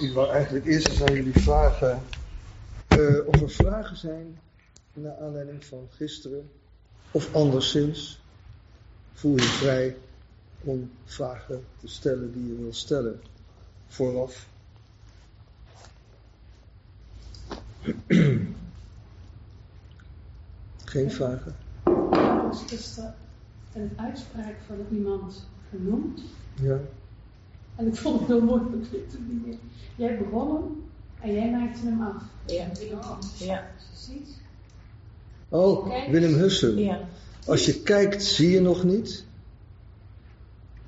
Ik wil eigenlijk eerst eens aan jullie vragen uh, of er vragen zijn naar aanleiding van gisteren of anderszins. Voel je vrij om vragen te stellen die je wil stellen vooraf. Geen vragen? Er was gisteren een uitspraak van iemand genoemd. Ja. En ik vond het heel mooi beklikt. Jij begon hem en jij maakte hem af. Ja. ja. Ziet. Oh, Willem Hussen. Ja. Als je kijkt, zie je nog niet.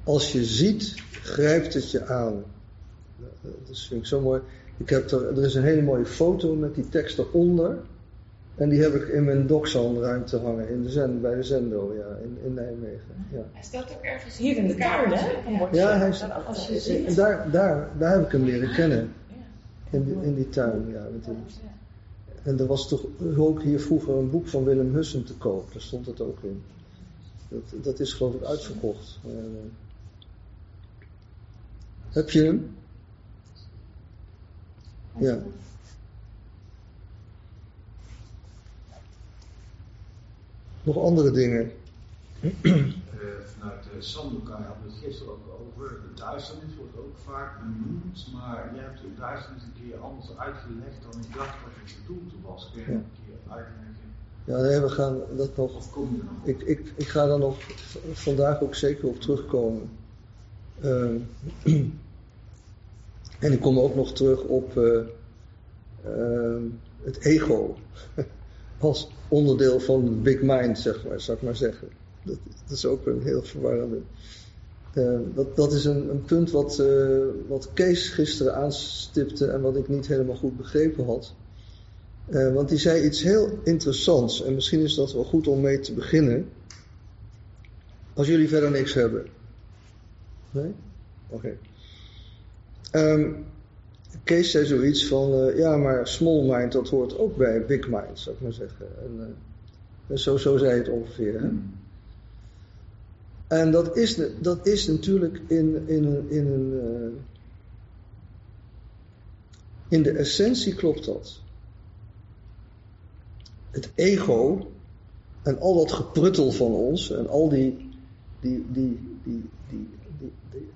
Als je ziet, grijpt het je aan. Dat vind ik zo mooi. Ik heb er, er is een hele mooie foto met die tekst eronder. En die heb ik in mijn ruimte hangen, in de zend, bij de Zendo, ja, in, in Nijmegen. Ja. Hij staat ook ergens hier in de tuin, hè? Ja, hij staat, als je ziet. Daar, daar, daar heb ik hem leren kennen. In, die, in die tuin, ja. Met die. En er was toch ook hier vroeger een boek van Willem Hussen te koop, daar stond het ook in. Dat, dat is geloof ik uitverkocht. Uh, heb je hem? Ja. Nog andere dingen? Uh, vanuit uh, Sandokai hadden we het gisteren ook over. De duisternis wordt ook vaak benoemd, maar je hebt de duisternis een keer anders uitgelegd dan ik dacht wat het bedoeld was. Kun je ja. een keer uitleggen? Ja, nee, we gaan dat nog. Of kom je nog? Ik, ik, ik ga daar nog vandaag ook zeker op terugkomen. Uh, en ik kom ook nog terug op uh, het ego. als onderdeel van de big mind, zeg maar, zou ik maar zeggen. Dat, dat is ook een heel verwarrende. Uh, dat, dat is een, een punt wat, uh, wat Kees gisteren aanstipte en wat ik niet helemaal goed begrepen had. Uh, want die zei iets heel interessants en misschien is dat wel goed om mee te beginnen. Als jullie verder niks hebben. Nee? Oké. Okay. Um, Kees zei zoiets van, uh, ja, maar small mind, dat hoort ook bij big mind, zou ik maar zeggen. En, uh, zo, zo zei het ongeveer. Hè? En dat is, dat is natuurlijk in, in, in, een, uh, in de essentie klopt dat. Het ego en al dat gepruttel van ons en al die, die, die, die, die, die,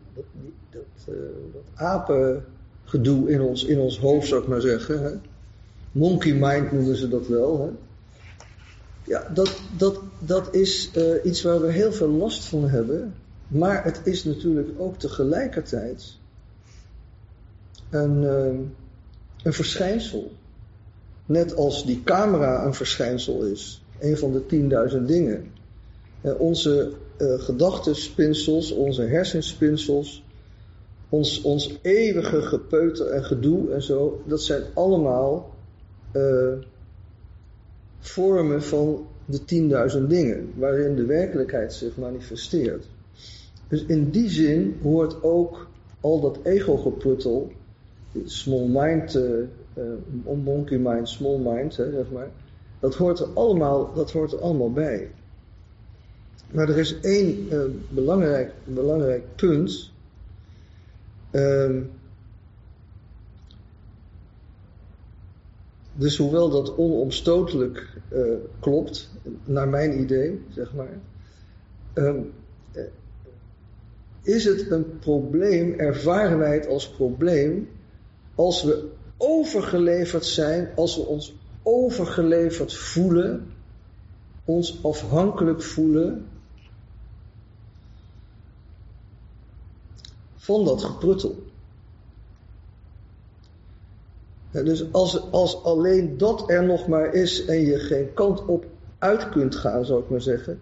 dat apen gedoe in ons, in ons hoofd, zou ik maar zeggen. Hè? Monkey mind noemen ze dat wel. Hè? Ja, dat, dat, dat is uh, iets waar we heel veel last van hebben. Maar het is natuurlijk ook tegelijkertijd een, uh, een verschijnsel. Net als die camera een verschijnsel is. Een van de tienduizend dingen. Uh, onze gedachtenspinsels, onze hersenspinsels, ons, ons eeuwige gepeuter en gedoe en zo, dat zijn allemaal uh, vormen van de tienduizend dingen, waarin de werkelijkheid zich manifesteert. Dus in die zin hoort ook al dat ego-geputtel, small mind, uh, uh, monkey mind, small mind, zeg maar, dat hoort, er allemaal, dat hoort er allemaal bij. Maar er is één belangrijk, belangrijk punt Um, dus hoewel dat onomstotelijk uh, klopt, naar mijn idee, zeg maar, um, is het een probleem, ervaren wij het als probleem, als we overgeleverd zijn, als we ons overgeleverd voelen, ons afhankelijk voelen van dat gepruttel. dus als, als alleen dat er nog maar is en je geen kant op uit kunt gaan, zou ik maar zeggen.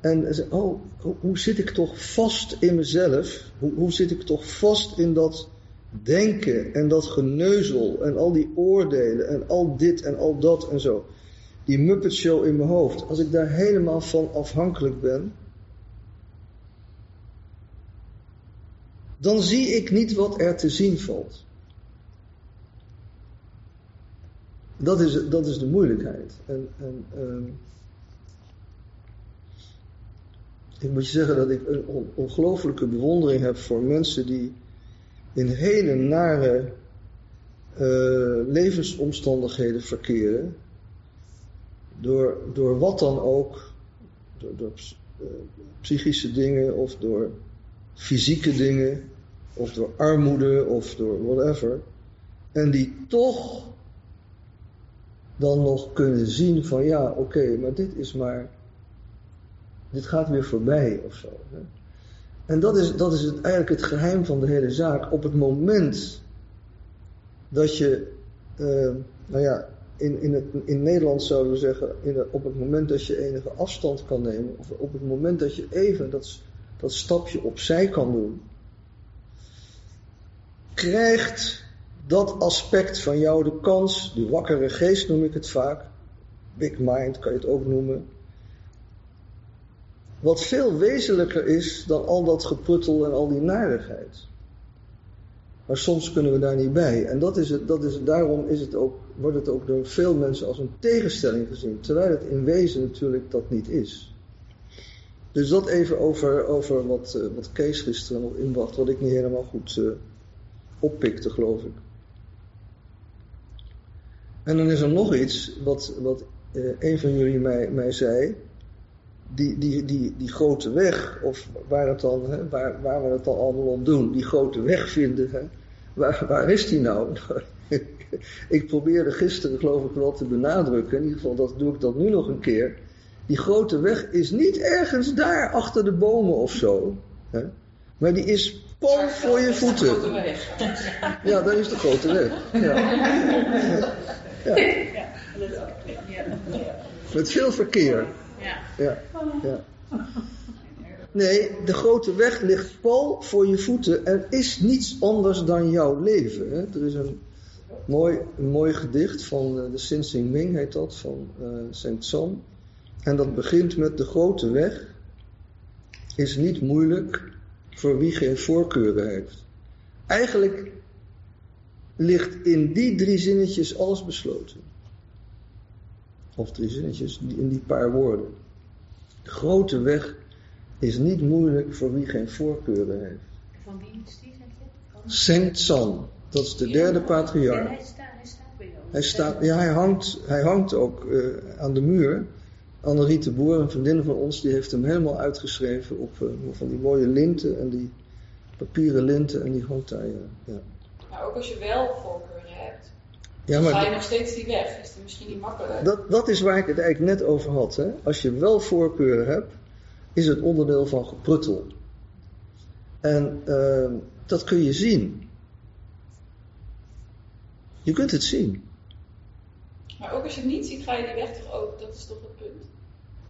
En oh, hoe zit ik toch vast in mezelf? Hoe, hoe zit ik toch vast in dat denken en dat geneuzel en al die oordelen en al dit en al dat en zo. Die Muppet Show in mijn hoofd. Als ik daar helemaal van afhankelijk ben, dan zie ik niet wat er te zien valt. Dat is, dat is de moeilijkheid. En, en uh, ik moet je zeggen dat ik een on ongelooflijke bewondering heb voor mensen die in hele nare eh, levensomstandigheden verkeren, door, door wat dan ook, door, door eh, psychische dingen of door fysieke dingen, of door armoede of door whatever, en die toch dan nog kunnen zien van ja, oké, maar dit is maar, dit gaat weer voorbij of zo. Hè? En dat is, dat is eigenlijk het geheim van de hele zaak. Op het moment dat je, uh, nou ja, in, in, het, in Nederland zouden we zeggen, in op het moment dat je enige afstand kan nemen, of op het moment dat je even dat, dat stapje opzij kan doen, krijgt dat aspect van jou de kans, die wakkere geest noem ik het vaak, big mind kan je het ook noemen, wat veel wezenlijker is dan al dat gepruttel en al die narigheid. Maar soms kunnen we daar niet bij. En dat is het, dat is daarom is het ook, wordt het ook door veel mensen als een tegenstelling gezien. Terwijl het in wezen natuurlijk dat niet is. Dus dat even over, over wat, uh, wat Kees gisteren nog inbracht, wat ik niet helemaal goed uh, oppikte, geloof ik. En dan is er nog iets wat, wat uh, een van jullie mij, mij zei. Die, die, die, die grote weg, of waar, het dan, hè, waar, waar we het dan allemaal om doen, die grote weg vinden. Hè, waar, waar is die nou? ik probeerde gisteren, geloof ik, wel te benadrukken. In ieder geval dat, doe ik dat nu nog een keer. Die grote weg is niet ergens daar achter de bomen of zo. Hè, maar die is pal voor je voeten. Ja, dat is de grote weg. Ja. Ja. Met veel verkeer. Ja. Ja. Nee, de grote weg ligt pal voor je voeten en is niets anders dan jouw leven. Hè? Er is een mooi, een mooi gedicht van uh, de Sin Sing Ming, heet dat, van uh, Saint Son. En dat begint met de grote weg is niet moeilijk voor wie geen voorkeuren heeft. Eigenlijk ligt in die drie zinnetjes alles besloten. Of drie zinnetjes in die paar woorden. De grote weg is niet moeilijk voor wie geen voorkeuren heeft. Van wie is die, zeg je? San, dat is de derde patriarch. hij, staat, hij staat bij jou. Hij, staat, ja, hij, hangt, hij hangt ook uh, aan de muur. Annelies de Boer, een vriendin van ons, die heeft hem helemaal uitgeschreven op uh, van die mooie linten en die papieren linten en die hangt daar. Ja. Maar ook als je wel voorkeuren hebt, Ja, dan ga je maar nog steeds die weg. Is het misschien niet makkelijk? dat, dat is waar ik het eigenlijk net over had. Hè? Als je wel voorkeuren hebt, is het onderdeel van gepruttel. En uh, dat kun je zien. Je kunt het zien. Maar ook als je het niet ziet, ga je die weg toch ook? Dat is toch?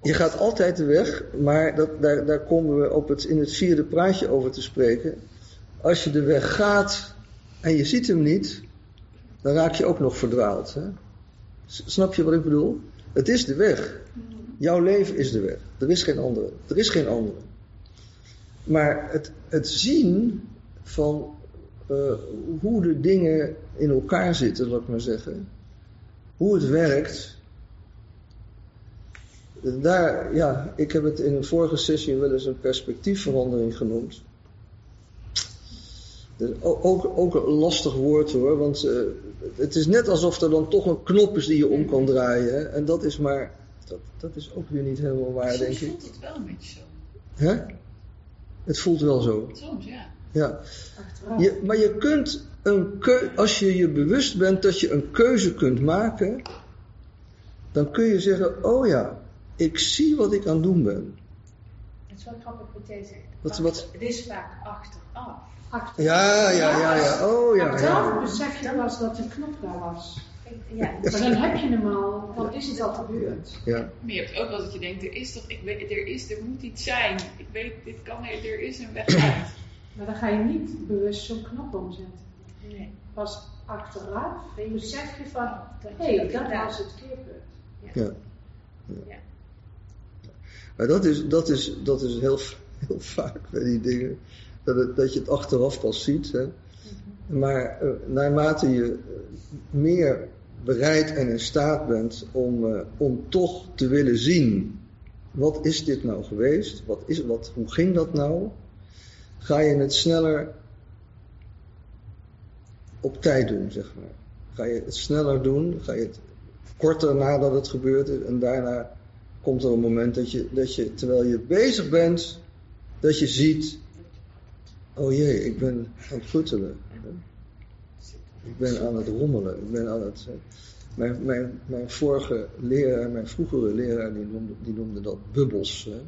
Je gaat altijd de weg, maar dat, daar, daar komen we op het, in het vierde praatje over te spreken. Als je de weg gaat en je ziet hem niet, dan raak je ook nog verdwaald. Hè? Snap je wat ik bedoel? Het is de weg. Jouw leven is de weg. Er is geen andere. Er is geen andere. Maar het, het zien van uh, hoe de dingen in elkaar zitten, laat ik maar zeggen. Hoe het werkt. Daar, ja, ik heb het in een vorige sessie wel eens een perspectiefverandering genoemd. Dat is ook, ook, ook een lastig woord hoor, want uh, het is net alsof er dan toch een knop is die je om kan draaien. Hè? En dat is maar, dat, dat is ook weer niet helemaal waar, Soms denk ik. voelt het wel een beetje zo. Hè? Het voelt wel zo. Soms, ja. Ja. Je, maar je kunt een keu- als je je bewust bent dat je een keuze kunt maken, dan kun je zeggen, oh ja, ik zie wat ik aan het doen ben. Het is wel grappig wat jij zegt. Wat- wat- Het is vaak achteraf. Achteraf. Ja, ja, ja, ja. Oh ja, Achteraf ja. besef je pas dat die knop daar was. Ja, Maar dan heb je hem al, dan is het al gebeurd. ja. Maar je hebt ook wel dat je denkt, er is toch, ik weet, er is, er moet iets zijn. Ik weet, dit kan, er er is een weg uit. Maar dan ga je niet bewust zo'n knop omzetten. nee. Pas achteraf Dan besef je van, dat hé, hey, dat was het keerpunt. Ja. Maar dat is, dat is, dat is heel, heel vaak bij die dingen. Dat, het, dat je het achteraf pas ziet. Hè. Maar eh, naarmate je eh, meer bereid en in staat bent om, eh, om toch te willen zien. Wat is dit nou geweest? Wat is, wat, hoe ging dat nou? Ga je het sneller op tijd doen, zeg maar. ga je het sneller doen, ga je het korter nadat het gebeurd is en daarna komt er een moment dat je, dat je terwijl je bezig bent, dat je ziet, oh jee, ik ben aan het pruttelen. Ik ben aan het rommelen. Ik ben aan het, mijn, mijn, mijn vorige leraar, mijn vroegere leraar, die noemde, die noemde dat bubbels. Hè?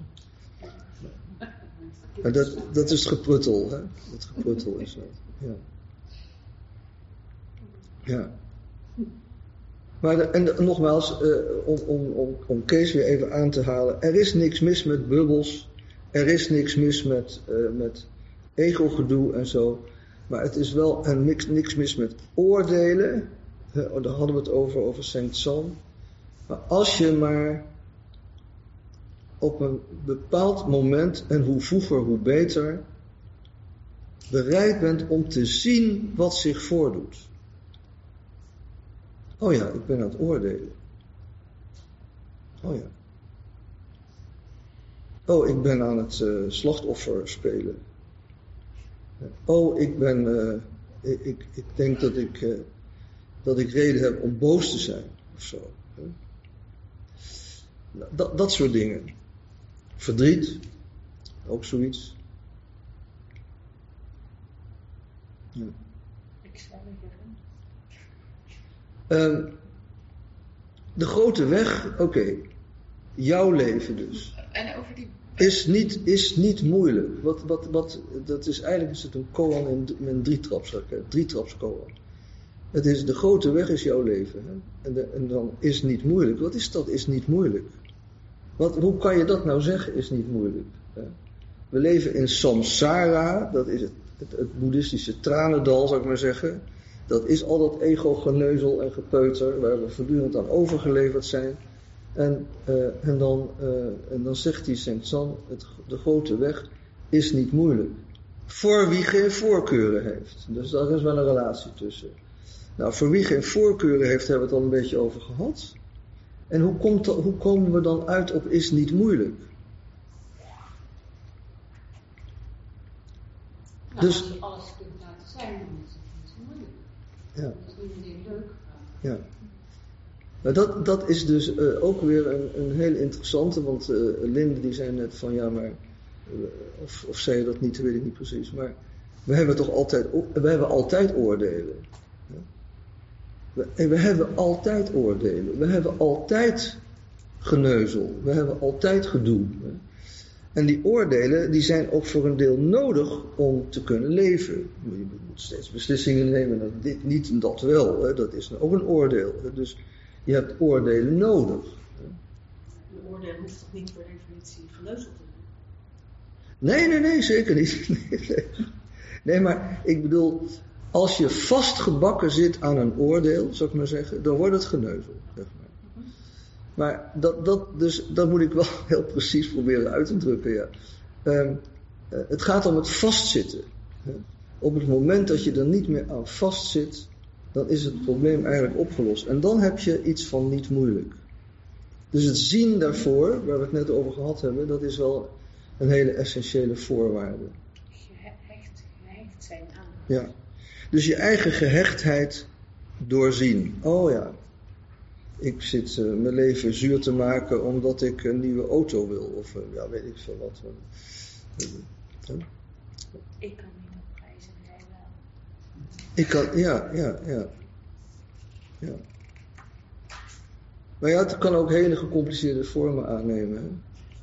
Dat, dat is gepruttel, hè? Dat gepruttel is dat. Ja. Ja. Maar en nogmaals, eh, om, om, om, om Kees weer even aan te halen. Er is niks mis met bubbels. Er is niks mis met, eh, met ego-gedoe en zo. Maar het is wel en niks, niks mis met oordelen. Eh, daar hadden we het over, over Saint Sam. Maar als je maar op een bepaald moment, en hoe vroeger hoe beter, bereid bent om te zien wat zich voordoet. Oh ja, ik ben aan het oordelen. Oh ja. Oh, ik ben aan het eh, slachtoffer spelen. Oh, ik ben. eh, ik, ik, ik denk dat ik, eh, dat ik reden heb om boos te zijn of zo. Dat, dat soort dingen. Verdriet, ook zoiets. Ja. Ik zou zeggen. Ehm, de grote weg, oké. Jouw leven dus. En over die. Is niet, is niet moeilijk. Wat, wat, wat, dat is eigenlijk is het een koan in, een drietrapsraket. Drietrapskoan. Het is, de grote weg is jouw leven. Hè? En, de, en dan is niet moeilijk. Wat is dat? Is niet moeilijk. Wat, hoe kan je dat nou zeggen? Is niet moeilijk. Hè? We leven in samsara. Dat is het, het, het boeddhistische tranendal, zou ik maar zeggen. Dat is al dat ego-geneuzel en gepeuter. Waar we voortdurend aan overgeleverd zijn. En, eh, en, dan, eh, en dan zegt die Saint San, het, de grote weg is niet moeilijk. Voor wie geen voorkeuren heeft. Dus daar is wel een relatie tussen. Nou, voor wie geen voorkeuren heeft, hebben we het al een beetje over gehad. En hoe, komt hoe komen we dan uit op is niet moeilijk? Dus- je alles kunt laten zijn, dan is het niet zo moeilijk. Ja. Ja. Maar dat, dat is dus eh, ook weer een, een hele interessante, want eh, Linde die zei net van ja, maar, eh, of, of zei je dat niet, weet ik niet precies, maar we hebben toch altijd, we hebben altijd oordelen. Ja? We, en we hebben altijd oordelen, we hebben altijd geneuzel, we hebben altijd gedoe. hè. En die oordelen die zijn ook voor een deel nodig om te kunnen leven. Je moet steeds beslissingen nemen, dat dit niet en dat wel. Hè. Dat is ook een oordeel. Dus je hebt oordelen nodig. Een oordeel hoeft toch niet per definitie geneuzeld te zijn? Nee, nee, nee, zeker niet. Nee, nee. Nee, maar ik bedoel, als je vastgebakken zit aan een oordeel, zou ik maar zeggen, dan wordt het geneuzel. Zeg maar. Maar dat, dat, dus, dat moet ik wel heel precies proberen uit te drukken. Ja. Ehm, eh, het gaat om het vastzitten. hè. Op het moment dat je er niet meer aan vastzit, dan is het probleem eigenlijk opgelost. En dan heb je iets van niet moeilijk. Dus het zien daarvoor, waar we het net over gehad hebben, dat is wel een hele essentiële voorwaarde. Gehecht, gehecht zijn aan. Ja. Dus je eigen gehechtheid doorzien. Oh ja, ik zit eh, mijn leven zuur te maken omdat ik een nieuwe auto wil. Of eh, ja, weet ik veel wat. Eh, Ik kan niet op prijzen, jij wel. Ik kan, ja, ja, ja. ja. Maar ja, het kan ook hele gecompliceerde vormen aannemen. Hè?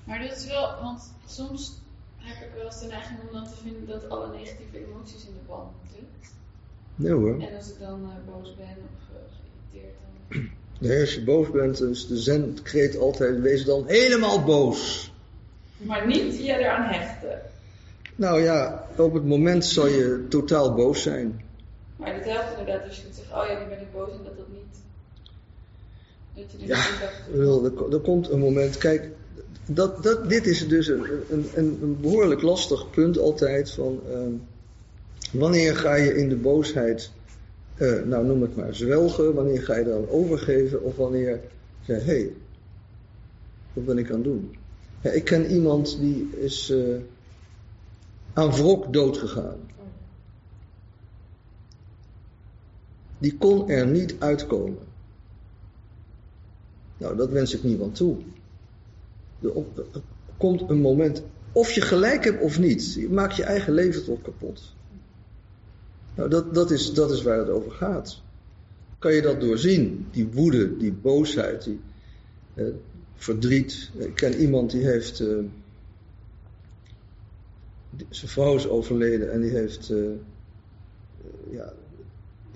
Maar dat is wel, want soms heb ik wel eens de neiging om dan te vinden dat alle negatieve emoties in de band moeten. Nee hoor. En als ik dan boos ben of geïrriteerd, dan. Nee, als je boos bent, is de zen-kreet altijd, wees dan helemaal boos. Maar niet je eraan hechten. Nou ja, op het moment zal je totaal boos zijn. Maar dat helpt inderdaad als je kunt zeggen, oh ja, nu ben ik boos en dat dat niet. Dat je Ja, niet bedoel, Er, er komt een moment, kijk, dat, dat, dit is dus een, een, een, een behoorlijk lastig punt altijd van ehm, wanneer ga je in de boosheid, eh, nou noem het maar zwelgen, wanneer ga je dan overgeven of wanneer zeg hé, hey, wat ben ik aan het doen? Ja, ik ken iemand die is eh, aan wrok doodgegaan. die kon er niet uitkomen. Nou, dat wens ik niemand toe. Er er komt een moment, of je gelijk hebt of niet, je maakt je eigen leven toch kapot. Nou, dat, dat, is, dat is waar het over gaat. Kan je dat doorzien? Die woede, die boosheid, die eh, verdriet. Ik ken iemand die heeft. eh, die- zijn vrouw is overleden en die heeft. eh, eh, ja,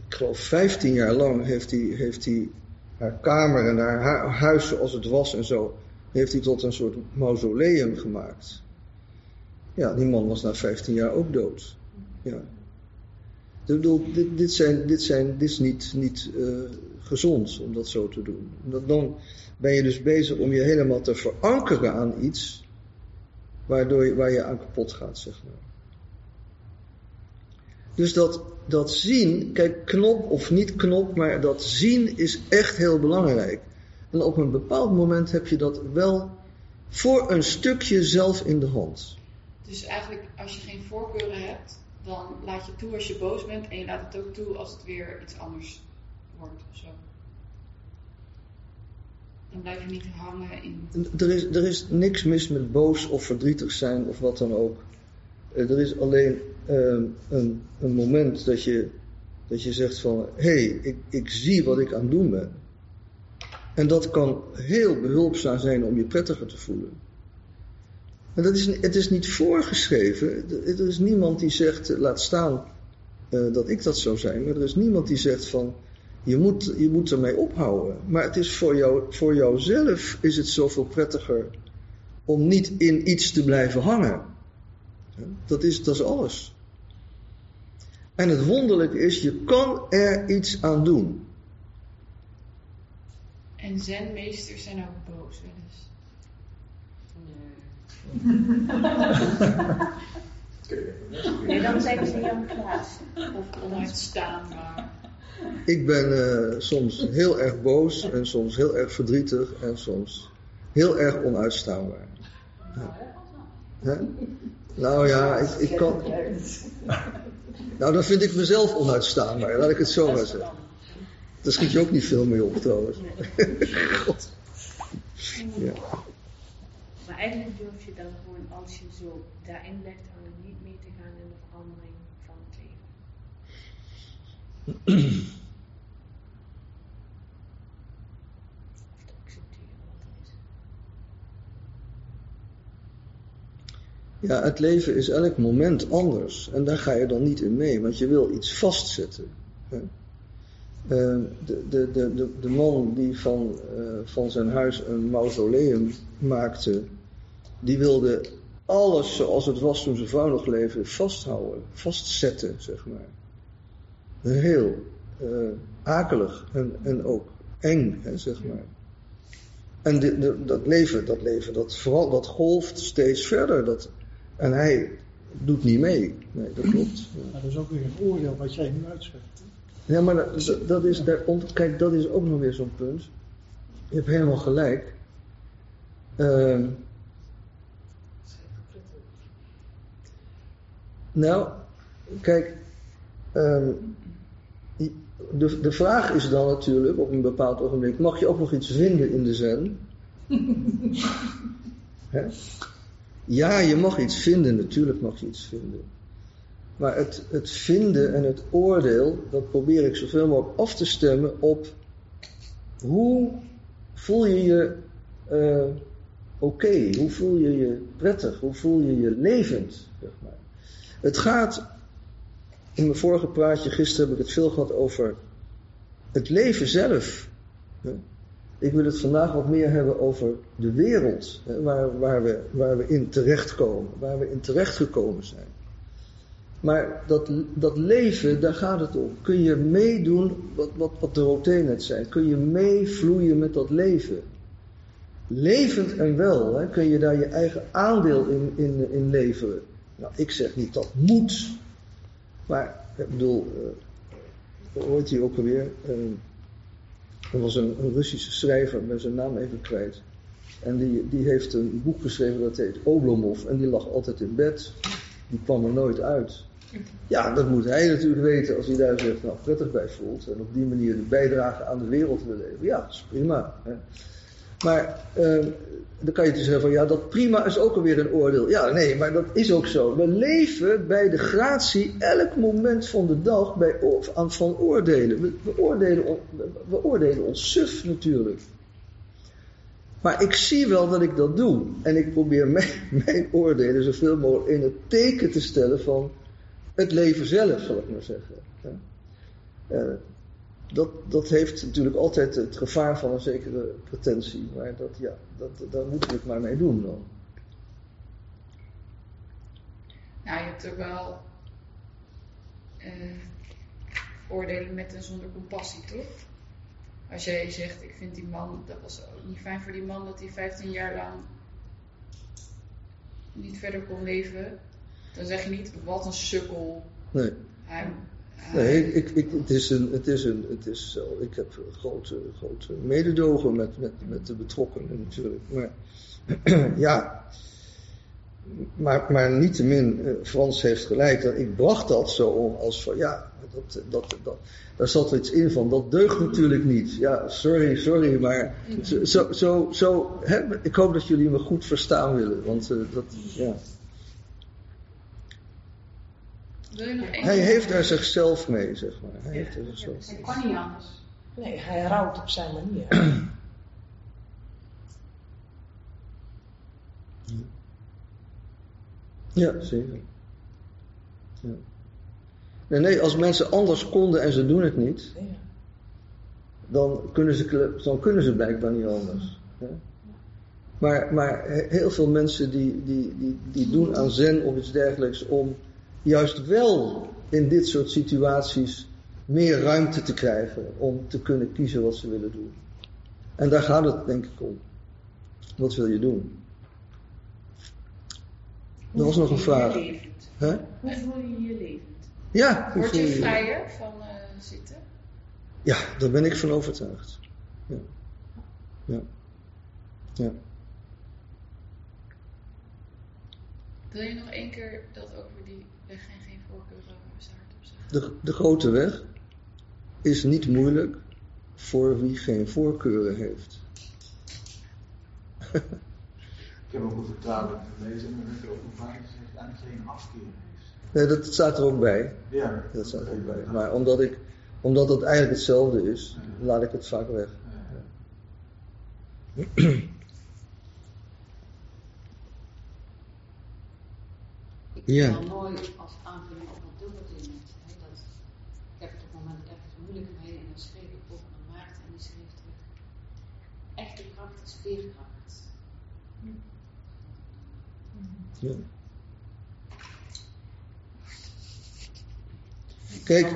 ik geloof 15 jaar lang heeft hij, heeft hij haar kamer en haar hu- huis zoals het was en zo. Heeft hij tot een soort mausoleum gemaakt. Ja, die man was na 15 jaar ook dood. Ja. Ik dit, dit, zijn, dit, zijn, dit is niet, niet eh, gezond om dat zo te doen. Dan ben je dus bezig om je helemaal te verankeren aan iets waardoor je, waar je aan kapot gaat, zeg maar. Dus dat, dat zien, kijk, knop of niet knop, maar dat zien is echt heel belangrijk. En op een bepaald moment heb je dat wel voor een stukje zelf in de hand. Dus eigenlijk, als je geen voorkeuren hebt, dan laat je toe als je boos bent en je laat het ook toe als het weer iets anders wordt zo. Dan blijf je niet hangen in. Er is, er is niks mis met boos of verdrietig zijn of wat dan ook. Eh, Er is alleen eh, een, een moment dat je, dat je zegt van... Hé, hey, ik, ik zie wat ik aan het doen ben. En dat kan heel behulpzaam zijn om je prettiger te voelen. En dat is, het is niet voorgeschreven. Er is niemand die zegt, laat staan eh, dat ik dat zou zijn. Maar er is niemand die zegt van, je moet, je moet ermee ophouden. Maar het is voor, jou, voor jouzelf is het zoveel prettiger om niet in iets te blijven hangen. Dat is, dat is alles. En het wonderlijke is, je kan er iets aan doen. En zenmeesters zijn ook boos wel eens. Nee, dan zeggen ze Jan Klaas. Of onuitstaanbaar. Ik ben eh, soms heel erg boos en soms heel erg verdrietig en soms heel erg onuitstaanbaar. Ja. Hè? Nou ja, ik, ik kan. Nou, dan vind ik mezelf onuitstaanbaar, laat ik het zo maar zeggen. Daar schiet je ook niet veel mee op trouwens. God. Ja. Eigenlijk durf je dan gewoon, als je zo daarin blijft hangen, niet mee te gaan in de verandering van het leven. Of te accepteren er. Ja, het leven is elk moment anders. En daar ga je dan niet in mee, want je wil iets vastzetten. Hè? Eh, de, de, de, de, de man die van, eh, van zijn huis een mausoleum maakte, die wilde alles zoals het was toen zijn vrouw nog leefde vasthouden, vastzetten, zeg maar. Heel eh, akelig en, en ook eng, hè, zeg maar. En de, de, dat leven, dat leven, dat, vooral, dat golft steeds verder. Dat, en hij doet niet mee. Nee, dat klopt. Ja. Maar dat is ook weer een oordeel wat jij nu uitspreekt. Ja, maar dat, is, daar, ont- kijk, dat is ook nog weer zo'n punt. Je hebt helemaal gelijk. Ehm, nou, kijk, ehm, de, de vraag is dan natuurlijk op een bepaald ogenblik: mag je ook nog iets vinden in de zen? Ja, je mag iets vinden, natuurlijk mag je iets vinden. Maar het, het vinden en het oordeel, dat probeer ik zoveel mogelijk af te stemmen op hoe voel je je eh, oké, hoe voel je je prettig, hoe voel je je levend. Zeg maar. Het gaat, in mijn vorige praatje gisteren heb ik het veel gehad over het leven zelf. Ik wil het vandaag wat meer hebben over de wereld, waar, waar, we, waar we in terechtkomen, waar we in terechtgekomen zijn. Maar dat, dat leven, daar gaat het om. Kun je meedoen, wat, wat, wat Dorothee net zei, kun je meevloeien met dat leven. Levend en wel, hè, kun je daar je eigen aandeel in, in, in leveren. Nou, ik zeg niet dat moet, maar ik bedoel, uh, hoe heet hij ook alweer? Uh, er was een, een Russische schrijver, ben zijn naam even kwijt. En die, die heeft een boek geschreven dat heet Oblomov. En die lag altijd in bed. Die kwam er nooit uit. Ja, dat moet hij natuurlijk weten als hij daar zich nou prettig bij voelt. En op die manier de bijdrage aan de wereld wil leveren. Ja, dat is prima. Hè. Maar eh, dan kan je dus zeggen van ja, dat prima is ook alweer een oordeel. Ja, nee, maar dat is ook zo. We leven bij de gratie elk moment van de dag bij, aan, van oordelen. We, oordelen. we oordelen ons suf natuurlijk. Maar ik zie wel dat ik dat doe. En ik probeer mijn, mijn oordelen zoveel mogelijk in het teken te stellen van het leven zelf, zal ik maar zeggen. Uh, dat, dat heeft natuurlijk altijd het gevaar van een zekere pretentie. Maar dat, ja, dat, daar moeten we het maar mee doen dan. Nou, je hebt ook wel oordelen met en zonder compassie, toch? Als jij zegt, ik vind die man, dat was ook niet fijn voor die man dat hij 15 jaar lang niet verder kon leven. Dan zeg je niet, wat een sukkel. Nee. Hij, Nee, ik, ik, het is een, het is een, het is. Ik heb grote, grote mededogen met, met, met de betrokkenen natuurlijk. Maar ja, maar, maar niettemin, eh, Frans heeft gelijk. Ik bracht dat zo als van ja, dat, dat, dat, daar zat iets in van, dat deugt natuurlijk niet. Ja, sorry, sorry, maar zo, zo, zo ik hoop dat jullie me goed verstaan willen. Want uh, dat, ja. Hij heeft er zichzelf mee, zeg maar. Hij heeft er zichzelf Hij kan niet anders. Nee, hij rouwt op zijn manier. Ja, zeker. Ja. Nee, nee, als mensen anders konden en ze doen het niet, dan kunnen ze, dan kunnen ze blijkbaar niet anders. Maar, maar heel veel mensen die, die, die, die doen aan zen of iets dergelijks om juist wel in dit soort situaties meer ruimte te krijgen om te kunnen kiezen wat ze willen doen. En daar gaat het denk ik om. Wat wil je doen? Er was nog een vraag. Huh? Hoe voel je je levend? Ja, Word je vrijer van uh, zitten? Ja, daar ben ik van overtuigd. Ja. Ja. ja. Wil je nog één keer dat over die weg en geen voorkeur zeggen? De, de grote weg is niet moeilijk voor wie geen voorkeuren heeft. Ik heb ook een vertaling gelezen en dan heb je ook een vaak gezegd en geen afkeer heeft. Nee, dat staat er ook bij. Ja. Dat staat er ook bij. Maar omdat, ik, omdat het eigenlijk hetzelfde is, ja. laat ik het vaak weg. Ja. het wel mooi als aanvulling op wat Dilbert in net. Hè, dat, ik heb op het moment ergens moeilijk mee en dan schreef ik naar Maarten en die schreef terug. Echte kracht is veerkracht. Ja. Kijk,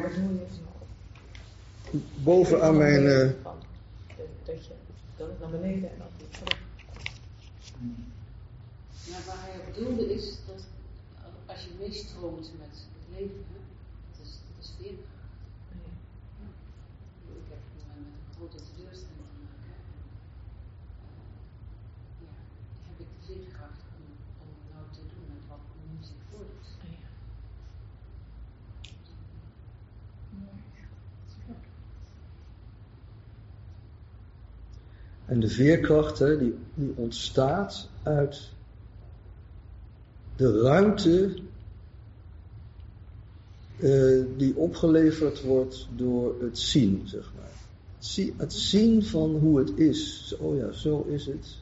boven aan mijn. Uh, dat je dan naar beneden en dan weer terug. Ja, waar hij op doelde is meestroomt met het leven, hè, dat is, dat is veerkracht. Ja. Ja. Ik heb met een grote teleurstelling te maken. En, uh, ja, heb ik de veerkracht om, om nou te doen met wat nu zich voordoet. Ja. En de veerkracht hè, die, die ontstaat uit de ruimte uh, die opgeleverd wordt door het zien, zeg maar. Het zien van hoe het is. Oh ja, zo is het.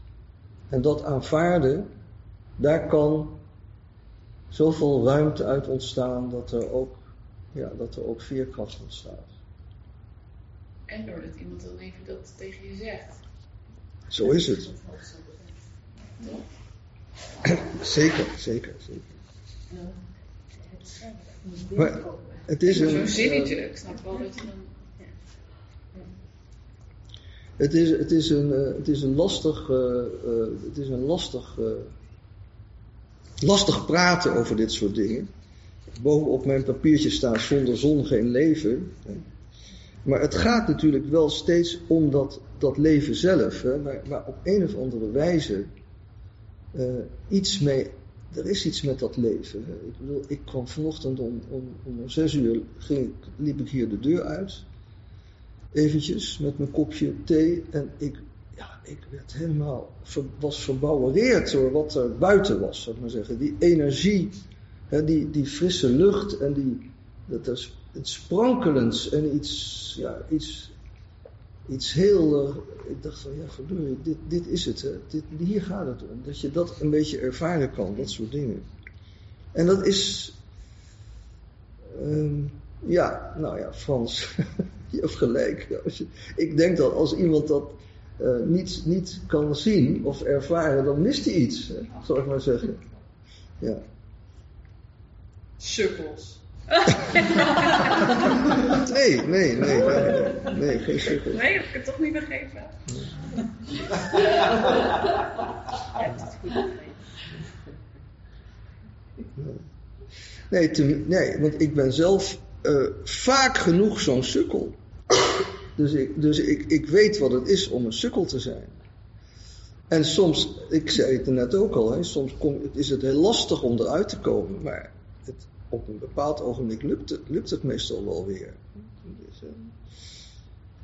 En dat aanvaarden, daar kan zoveel ruimte uit ontstaan dat er ook, ja, dat er ook veerkracht ontstaat. En doordat iemand dan even dat tegen je zegt. Zo is het. zeker, zeker, zeker. Maar het is een. Zinnetje, ik snap wel dat je dan. Het is, het is, een, uh, het is een lastig, uh, uh, het is een lastig, lastig praten over dit soort dingen. Boven op mijn papiertje staat zonder zon geen leven. Maar het gaat natuurlijk wel steeds om dat, dat leven zelf, hè, waar, waar op een of andere wijze iets mee er is iets met dat leven. Ik bedoel, ik kwam vanochtend om, om, om zes uur, ging, liep ik hier de deur uit. Eventjes, met mijn kopje thee. En ik, ja, ik werd helemaal, was verbouwereerd door wat er buiten was, zou ik maar zeggen. Die energie, hè, die, die frisse lucht en die, dat is iets sprankelends en iets, ja, iets, iets heel, eh, ik dacht van ja verdorie, dit, dit is het, hè. Dit, hier gaat het om. Dat je dat een beetje ervaren kan, dat soort dingen. En dat is, ehm, ja, nou ja, Frans, je hebt gelijk. Ik denk dat als iemand dat eh, niet, niet kan zien of ervaren, dan mist hij iets, hè, zal ik maar zeggen. Ja. Sukkels. Nee, nee, nee, nee, geen cirkel. Nee, heb ik het toch niet begrepen? Nee, nee, want ik ben zelf eh, vaak genoeg zo'n sukkel. Dus, ik, dus ik, ik weet wat het is om een sukkel te zijn. En soms, ik zei het er net ook al, hè, soms kom, is het heel lastig om eruit te komen. Maar op een bepaald ogenblik lukt het, lukt het meestal wel weer. Dus, eh,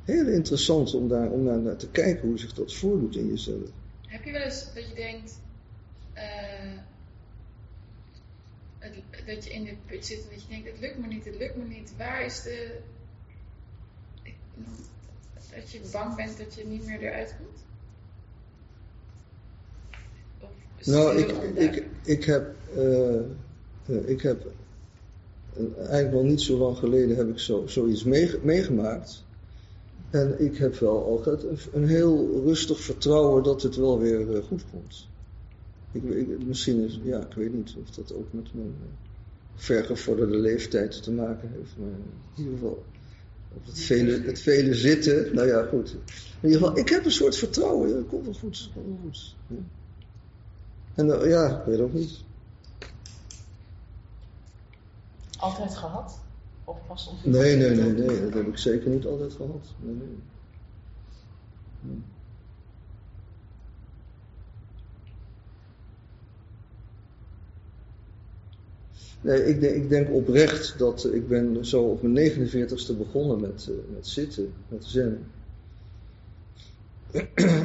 heel interessant om daar, om daar naar te kijken hoe zich dat voordoet in jezelf. Heb je wel eens dat je denkt, eh, het, dat je in de put zit en dat je denkt, het lukt me niet, het lukt me niet. Waar is de... dat je bang bent dat je niet meer eruit komt? Of Nou, ik, ik, ik heb, eh, ik heb eigenlijk wel niet zo lang geleden heb ik zo, zoiets meege- meegemaakt. En ik heb wel altijd een, een heel rustig vertrouwen dat het wel weer eh, goed komt. Ik, misschien is, ja, ik weet niet of dat ook met mijn eh, vergevorderde leeftijd te maken heeft. Maar in ieder geval, op het vele, het zitten, nou ja, goed. In ieder geval, ik heb een soort vertrouwen, ja, het komt wel goed, het komt wel goed. En eh, ja, ik weet ook niet. Altijd gehad? Of pas Nee, nee, nee, nee, dat heb ik zeker niet altijd gehad. Nee, nee. Nee. Ik denk, ik denk oprecht dat ik ben zo op mijn 49ste begonnen met, eh, met zitten, met zen.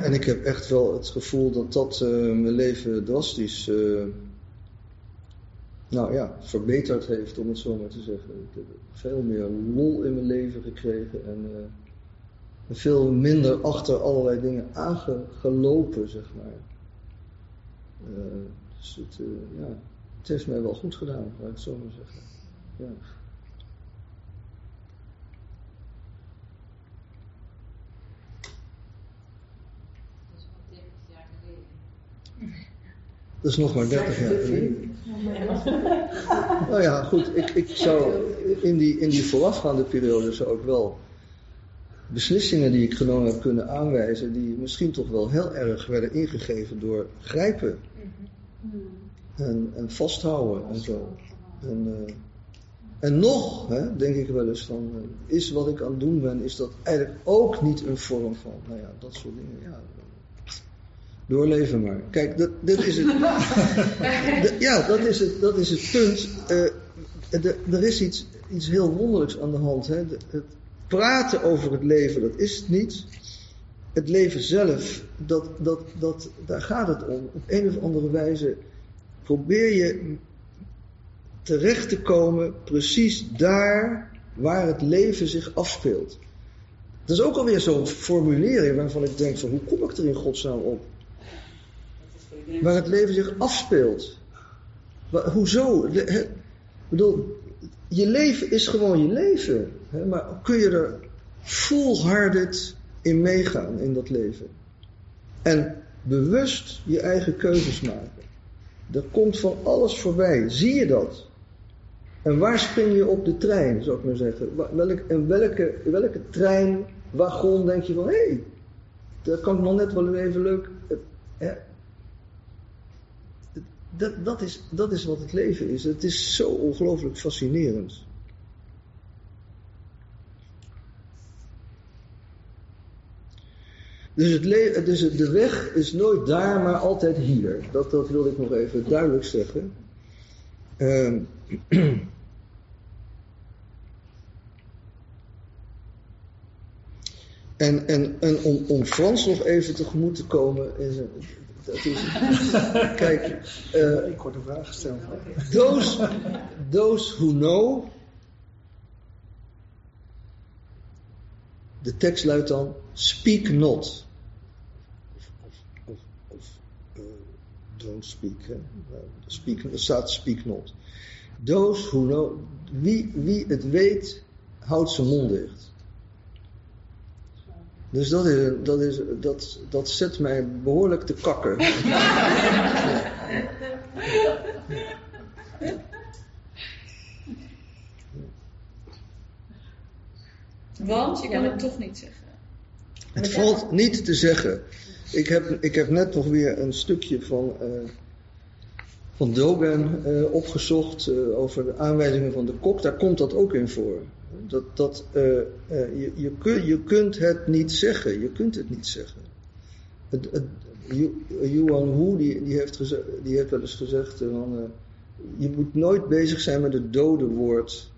en ik heb echt wel het gevoel dat dat eh, mijn leven drastisch, eh, nou ja, verbeterd heeft, om het zo maar te zeggen. Ik heb veel meer lol in mijn leven gekregen en eh, veel minder achter allerlei dingen aangelopen, zeg maar. Eh, dus het, eh, ja, het heeft mij wel goed gedaan, laat ik het zo maar zeggen. Ja. Dat is wel 30 jaar geleden. Dat is nog maar 30 jaar geleden. Nou ja, goed, ik, ik zou in die, in die voorafgaande periode zou ik wel beslissingen die ik genomen heb kunnen aanwijzen, die misschien toch wel heel erg werden ingegeven door grijpen en, en vasthouden en zo. En, eh, en nog, hè, denk ik wel eens van, eh, is wat ik aan het doen ben, is dat eigenlijk ook niet een vorm van, nou ja, dat soort dingen, ja. Doorleven maar. Kijk, dat, dit is het. Ja, dat is het, dat is het punt. Eh, er is iets, iets heel wonderlijks aan de hand. Hè. De- het praten over het leven, dat is het niet. Het leven zelf, dat, dat, dat, daar gaat het om. Op een of andere wijze probeer je terecht te komen precies daar waar het leven zich afspeelt. Dat is ook alweer zo'n formulering waarvan ik denk van hoe kom ik er in godsnaam op? Waar het leven zich afspeelt. Hoezo? Le- bedoel, je leven is gewoon je leven. Maar kun je er full-hearted in meegaan in dat leven? En bewust je eigen keuzes maken. Er komt van alles voorbij. Zie je dat? En waar spring je op de trein, zou ik maar zeggen? Welk, en welke, welke trein, wagon denk je van, hé, hey, dat kan ik nog net wel even leuk. eh, hè? Dat, dat, is, dat is wat het leven is. Het is zo ongelooflijk fascinerend. Dus, het dus de weg is nooit daar, maar altijd hier. Dat, dat ik nog even duidelijk zeggen. Ehm, en en, om, Frans nog even tegemoet te komen, dat is, kijk, eh, Ik word een vraag gesteld. those, those who know. De tekst luidt dan: speak not. Of, of, of, of eh, don't speak. Hè? Eh, speak. Er staat speak not. Those who know. Wie, wie het weet, houdt zijn mond dicht. Dus dat, is, dat, is, dat, dat zet mij behoorlijk te kakken. Want je kan het toch niet zeggen. Het valt niet te zeggen. Ik heb, ik heb net nog weer een stukje van, eh, van Dogen eh, opgezocht eh, over de aanwijzingen van de kok. Daar komt dat ook in voor. Dat, dat, eh, eh, je, je, kun, je kunt het niet zeggen. Je kunt het niet zeggen. Het, het, Yu- Yuan Hu die, die, heeft geze- die heeft wel eens gezegd: eh, van, je moet nooit bezig zijn met het dode woord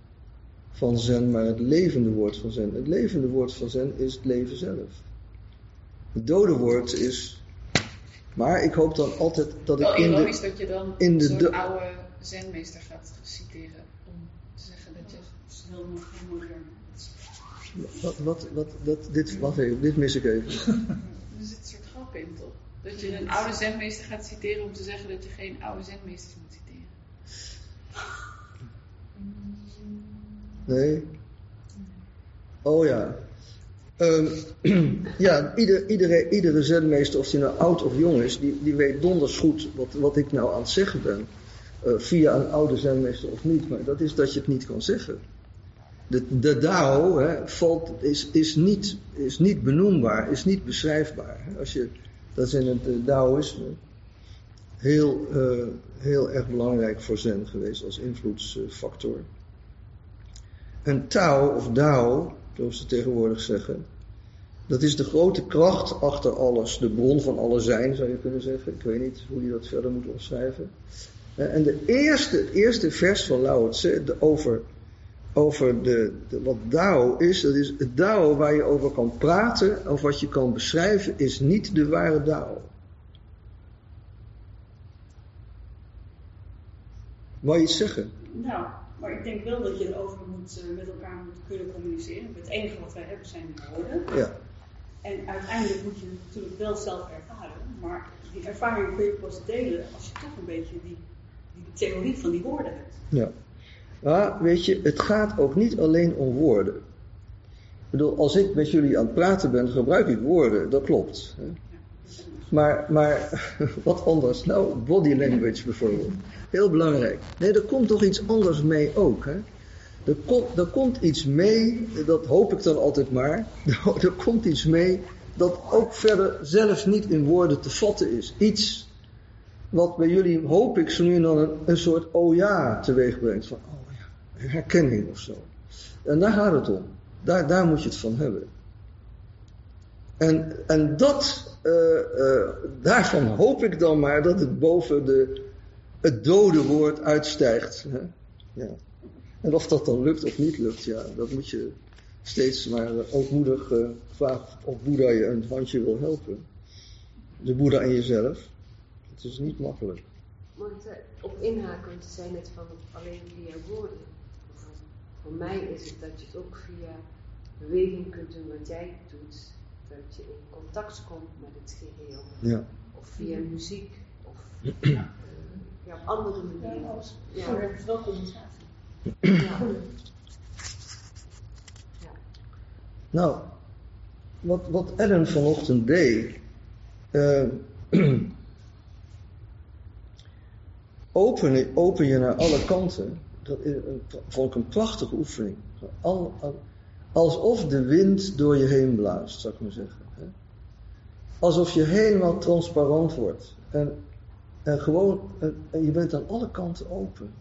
van Zen, maar het levende woord van Zen. Het levende woord van Zen is het leven zelf. Het dode woord is. Maar ik hoop dan altijd dat Wel ik in ironisch de. dat je dan in de oude zenmeester gaat citeren. Om te zeggen dat je... Dat is heel modern. Wat, wat, wat, dat, dit, wacht even, dit mis ik even. Er zit een soort grap in, toch? Dat je een oude zenmeester gaat citeren om te zeggen dat je geen oude zenmeesters moet citeren. Nee? Oh ja. Ehm, ja, ieder, iedere, iedere zenmeester, of die nou oud of jong is, die, die weet donders goed wat, wat ik nou aan het zeggen ben. Eh, via een oude zenmeester of niet, maar dat is dat je het niet kan zeggen. De, de Dao hè, valt, is, is, niet, is niet benoembaar, is niet beschrijfbaar. Als je, dat is in het eh, Daoïsme heel, eh, heel erg belangrijk voor Zen geweest als invloedsfactor. En Tao of Dao, zoals ze tegenwoordig zeggen, dat is de grote kracht achter alles, de bron van alle zijn, zou je kunnen zeggen. Ik weet niet hoe je dat verder moet omschrijven. Eh, En de eerste, het eerste vers van Lao Tse, over, over de, de, wat Dao is, dat is het Dao waar je over kan praten, of wat je kan beschrijven, is niet de ware Dao. Wou je iets zeggen? Nou, maar ik denk wel dat je erover moet, eh, met elkaar moet kunnen communiceren. Het enige wat wij hebben zijn de woorden. Ja. En uiteindelijk moet je het natuurlijk wel zelf ervaren. Maar die ervaring kun je pas delen als je toch een beetje die, die theorie van die woorden hebt. Ja. Maar weet je, het gaat ook niet alleen om woorden. Ik bedoel, als ik met jullie aan het praten ben, gebruik ik woorden, dat klopt. Maar, maar wat anders? Nou, body language bijvoorbeeld. Heel belangrijk. Nee, er komt toch iets anders mee ook. Hè? Er, komt, er komt iets mee, dat hoop ik dan altijd maar. Er komt iets mee dat ook verder zelfs niet in woorden te vatten is. Iets wat bij jullie, hoop ik, zo nu dan een, soort oh ja teweeg brengt. Van oh herkenning of zo. En daar gaat het om. Daar, daar moet je het van hebben. En, en dat, eh, eh, daarvan hoop ik dan maar dat het boven de, het dode woord uitstijgt. Hè? Ja. En of dat dan lukt of niet lukt, ja, dat moet je steeds maar eh, ootmoedig eh, vragen of Boeddha je een handje wil helpen. De Boeddha in jezelf. Het is niet makkelijk. Daar op inhaken? Want je zei net van alleen via woorden. Voor, mij is het dat je het ook via beweging kunt doen wat jij doet. Dat je in contact komt met het geheel. Ja. Of via muziek. Of eh, ja, op andere manieren. Ja, Ja. dat is wel communicatie. Ja. Nou, wat, wat Ellen vanochtend deed. eh, open, open je naar alle kanten. Dat een, vond ik een prachtige oefening. Al, al- alsof de wind door je heen blaast, zou ik maar zeggen. Alsof je helemaal transparant wordt. En, en gewoon, je bent aan alle kanten open.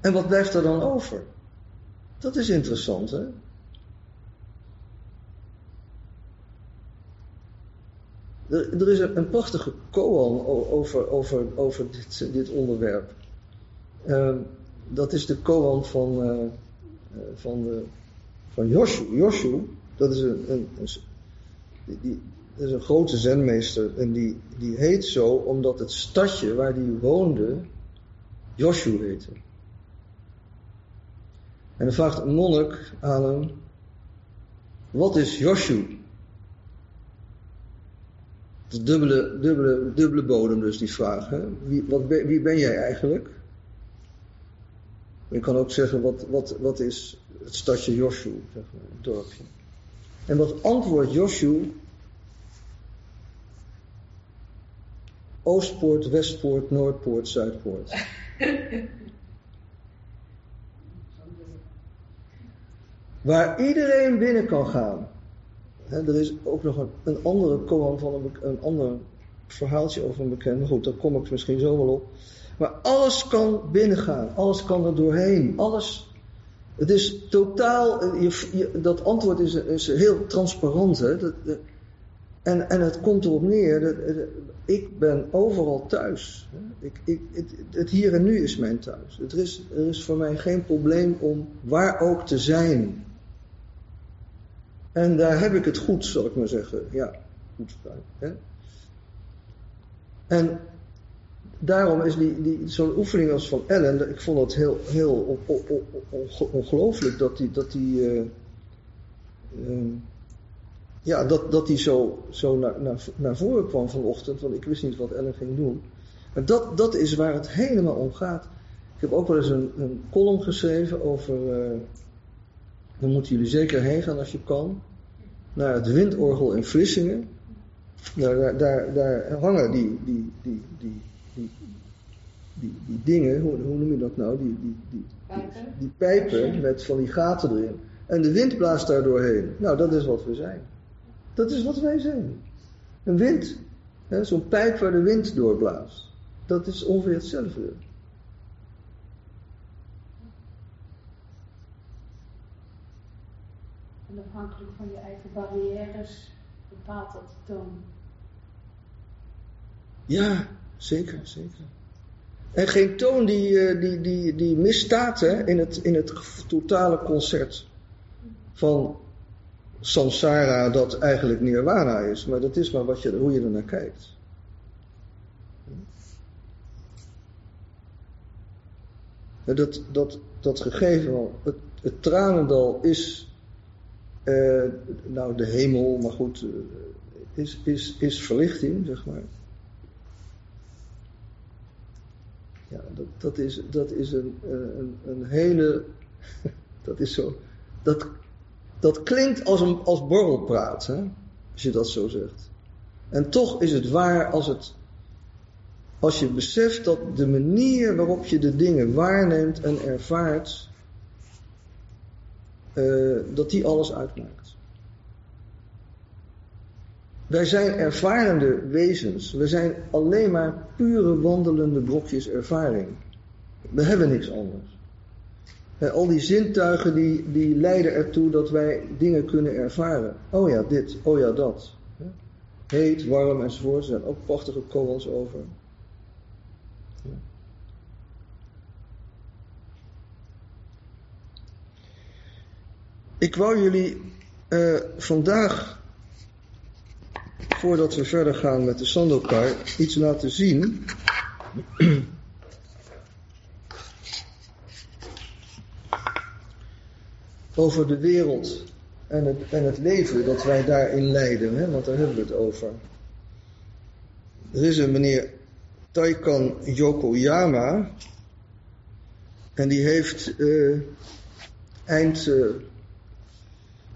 En wat blijft er dan over? Dat is interessant, hè? Er, er is een, een prachtige koan over, over, over dit, dit onderwerp. Ehm, dat is de koan van, uh, van, de, van Joshu. Joshu, dat is een, een, die, is een grote zenmeester en die, die heet zo omdat het stadje waar die woonde Joshu heette. En dan vraagt een monnik aan hem, wat is Joshu? De dubbele, dubbele, dubbele bodem dus die vraag. Hè? Wie, wat, wie ben jij eigenlijk? Je kan ook zeggen, wat, wat, wat is het stadje Joshu, zeg maar, het dorpje. En wat antwoordt Joshu? Oostpoort, Westpoort, Noordpoort, Zuidpoort. Waar iedereen binnen kan gaan. er is ook nog een, andere koan van een, een ander verhaaltje over een bekende. Goed, daar kom ik misschien zo wel op. Maar alles kan binnengaan. Alles kan er doorheen. Alles. Het is totaal. Je, dat antwoord is, heel transparant. Hè? Dat, en, en het komt erop neer. Ik ben overal thuis. Ik, ik, het, het, hier en nu is mijn thuis. Er is, er is voor mij geen probleem om waar ook te zijn. En daar heb ik het goed, zal ik maar zeggen. Ja, goed. Hè? En daarom is die, die, zo'n oefening als van Ellen, ik vond het heel, heel ongelooflijk dat die, dat die uh, uh, ja, dat, dat die zo, zo naar, naar, naar voren kwam vanochtend, want ik wist niet wat Ellen ging doen. Maar dat, dat is waar het helemaal om gaat. Ik heb ook wel eens een, een column geschreven over, uh, moeten jullie zeker heen gaan als je kan, naar het windorgel in Vlissingen. Daar, daar, daar, hangen die, die, die, die, die, die, dingen, hoe, hoe, noem je dat nou? Die, die, die, die, die pijpen met van die gaten erin. En de wind blaast daar doorheen. Nou, dat is wat we zijn. Dat is wat wij zijn. Een wind. Zo'n pijp waar de wind doorblaast. Dat is ongeveer hetzelfde. En afhankelijk van je eigen barrières bepaalt dat de toon. Ja, zeker, zeker. En geen toon die, eh, die, die, die misstaat hè, in, het, in het totale concert van samsara dat eigenlijk nirvana is. Maar dat is maar wat je, hoe je er naar kijkt. Dat, dat, dat gegeven, het, het tranendal is uh, nou de hemel, maar goed, uh, is, is, is verlichting, zeg maar. Ja, dat, dat is, dat is een, een, een hele, dat is zo, dat, dat klinkt als, een, als borrelpraat, hè? als je dat zo zegt. En toch is het waar als, het, als je beseft dat de manier waarop je de dingen waarneemt en ervaart, uh, dat die alles uitmaakt. Wij zijn ervarende wezens. We zijn alleen maar pure wandelende brokjes ervaring. We hebben niks anders al die zintuigen die, die leiden ertoe dat wij dingen kunnen ervaren. Oh ja, dit, oh ja, dat. Heet, warm enzovoort. Er zijn ook prachtige koans over. Ik wou jullie uh, vandaag, voordat we verder gaan met de Sandokai, iets laten zien. over de wereld en het, en het leven dat wij daarin leiden, hè? want daar hebben we het over. Er is een meneer Taikan Yokoyama en die heeft uh, eind eh,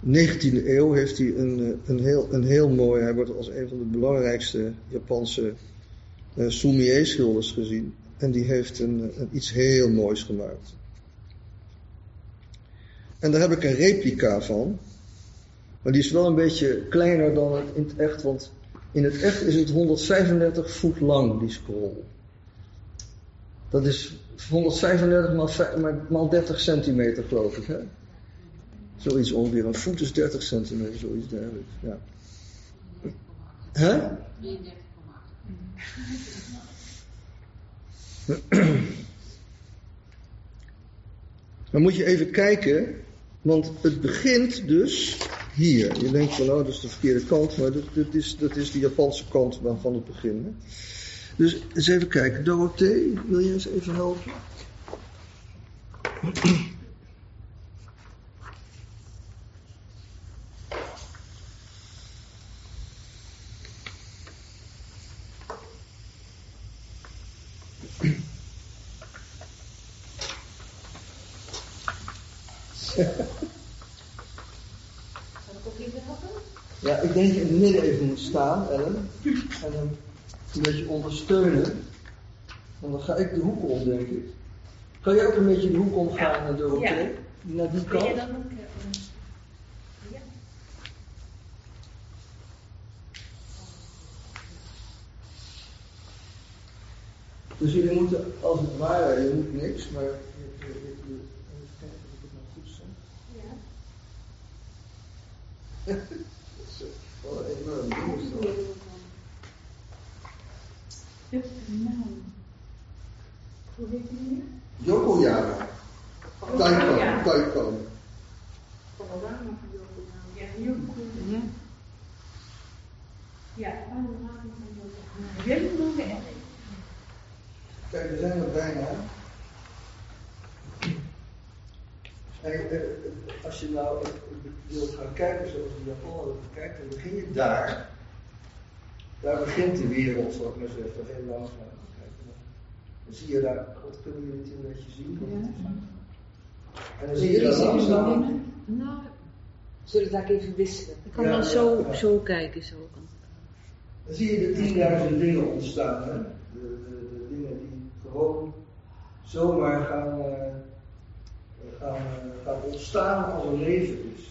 19e eeuw heeft hij een, eh, een, heel, een heel mooi, hij wordt als een van de belangrijkste Japanse uh, sumie schilders gezien. En die heeft een, een, iets heel moois gemaakt. En daar heb ik een replica van. Maar die is wel een beetje kleiner dan het in het echt, want in het echt is het 135 voet lang, die scroll. Dat is 135 maal, maal 30 centimeter, geloof ik. Hè? Zoiets ongeveer. Een voet is 30 centimeter, zoiets dergelijks. Ja. Hè? Dan moet je even kijken, want het begint dus hier. Je denkt van, nou, dat is de verkeerde kant, maar dat, is, dat is de Japanse kant van het begin. Hè? Dus eens even kijken. Dorothee, wil je eens even helpen? Ja, ik denk dat je in het midden even moet staan, Ellen. En hem een beetje ondersteunen. En dan ga ik de hoek om, denk ik. Kan je ook een beetje de hoek omgaan naar de Ja. Naar die kant? ook... eh, ja. Dus jullie moeten, als het ware, je moet niks, maar even kijken of ik het nou goed zeg. Ja. Dat is wel een enorm ding. is dat. Heb een naam. Hoe heet die meer? Yokoyama. Taipan, Taipan. Panorama van Yokohama. Ja, Yoko. Ja. Ja, panorama van Yoko. Helemaal de erg. Kijk, we zijn er bijna. En, eh, als je nou eh, wilt gaan kijken zoals de Japaner het kijkt, dan begin je daar. Daar begint de wereld, zou ik maar zeggen, heel langzaam. Dan zie je daar, wat kunnen jullie het een beetje zien? En dan zie je daar langzaam. Nou, zullen we daar even wisselen? Ik kan Ja, dan zo, ja. zo kijken. Zo. Dan zie je de tienduizend dingen ontstaan. Hè? De, de, de dingen die gewoon zomaar gaan, eh, gaan, eh, ontstaan als er leven is.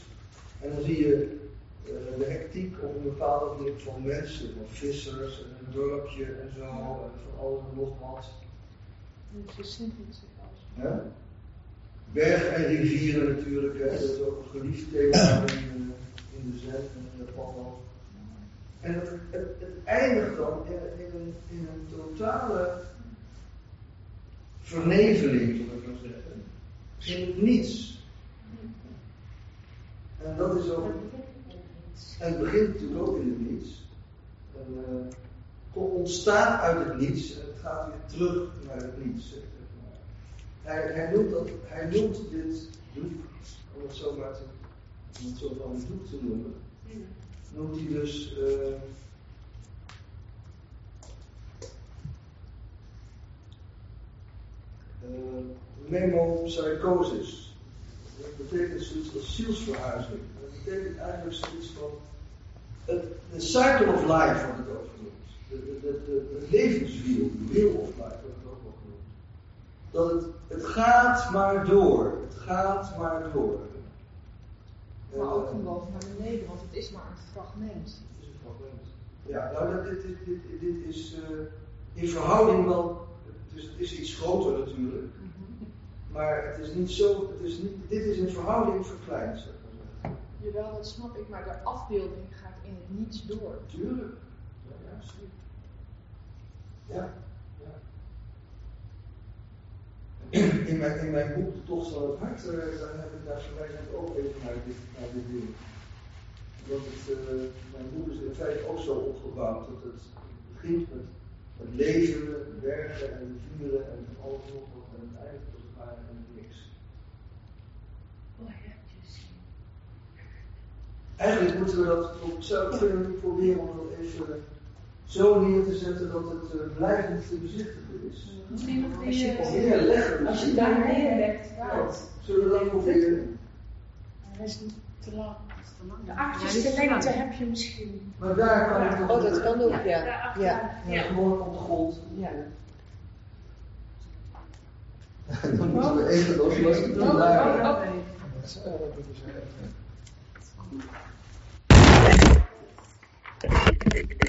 En dan zie je eh, de hectiek op een bepaalde plek van mensen, van vissers en een dorpje en zo, en van alles en nog wat. Het zich als. Hè? Bergen en rivieren natuurlijk, hè? dat is ook een geliefd thema in, eh, in de zen en Japan ook. En het, het, het eindigt dan in, in, een, in een totale verneveling, zou ik maar zeggen. In het niets. En dat is ook. En het begint natuurlijk ook in het niets. En, eh, ontstaat uit het niets en het gaat weer terug naar het niets. Hij, hij, noemt dat, hij noemt dit doek, om het zo maar te, om het zo van doek te noemen, noemt hij dus eh eh, memopsychosis. Dat betekent zoiets als zielsverhuizing. Dat betekent eigenlijk zoiets van het, de cycle of life wordt het ook genoemd. De, de, de, de, het levenswiel, de wheel of life wordt het ook wel genoemd. Dat het, het gaat maar door. Het gaat maar door. Maar ook Eh, van boven naar beneden, want het is maar een fragment. het is een fragment. Ja, nou, dit, dit, dit is eh, in verhouding wel. Dus het is iets groter natuurlijk. Maar het is niet zo. Het is niet, dit is in verhouding verkleind, zeg maar. Jawel, dat snap ik, maar de afbeelding gaat in het niets door. Tuurlijk. Ja, ja, zeker. Ja, ja. In mijn, in mijn boek De Tocht van het Hart, eh, daar heb ik daar ook even naar dit, naar dit ding. Dat het, eh, mijn boek is in feite ook zo opgebouwd dat het begint met het leven, bergen en vuren en alles nog wat en het eindigt als het ware in het niks. Eigenlijk moeten we dat, zou kunnen proberen om dat even zo neer te zetten dat het eh, blijvend te bezichtigen is. Misschien nog Als je- die, Of eh, neerleggen. Als je daar neerlegt, Ja, Zullen we dat proberen? hij is niet te lang. De achterste is lengte heb je misschien. Maar daar kan het Oh, dat kan ook, ja. Ja. Ja, gewoon op de grond. Ja. Dan moeten we even loslaten. Oh, oh, Thank you.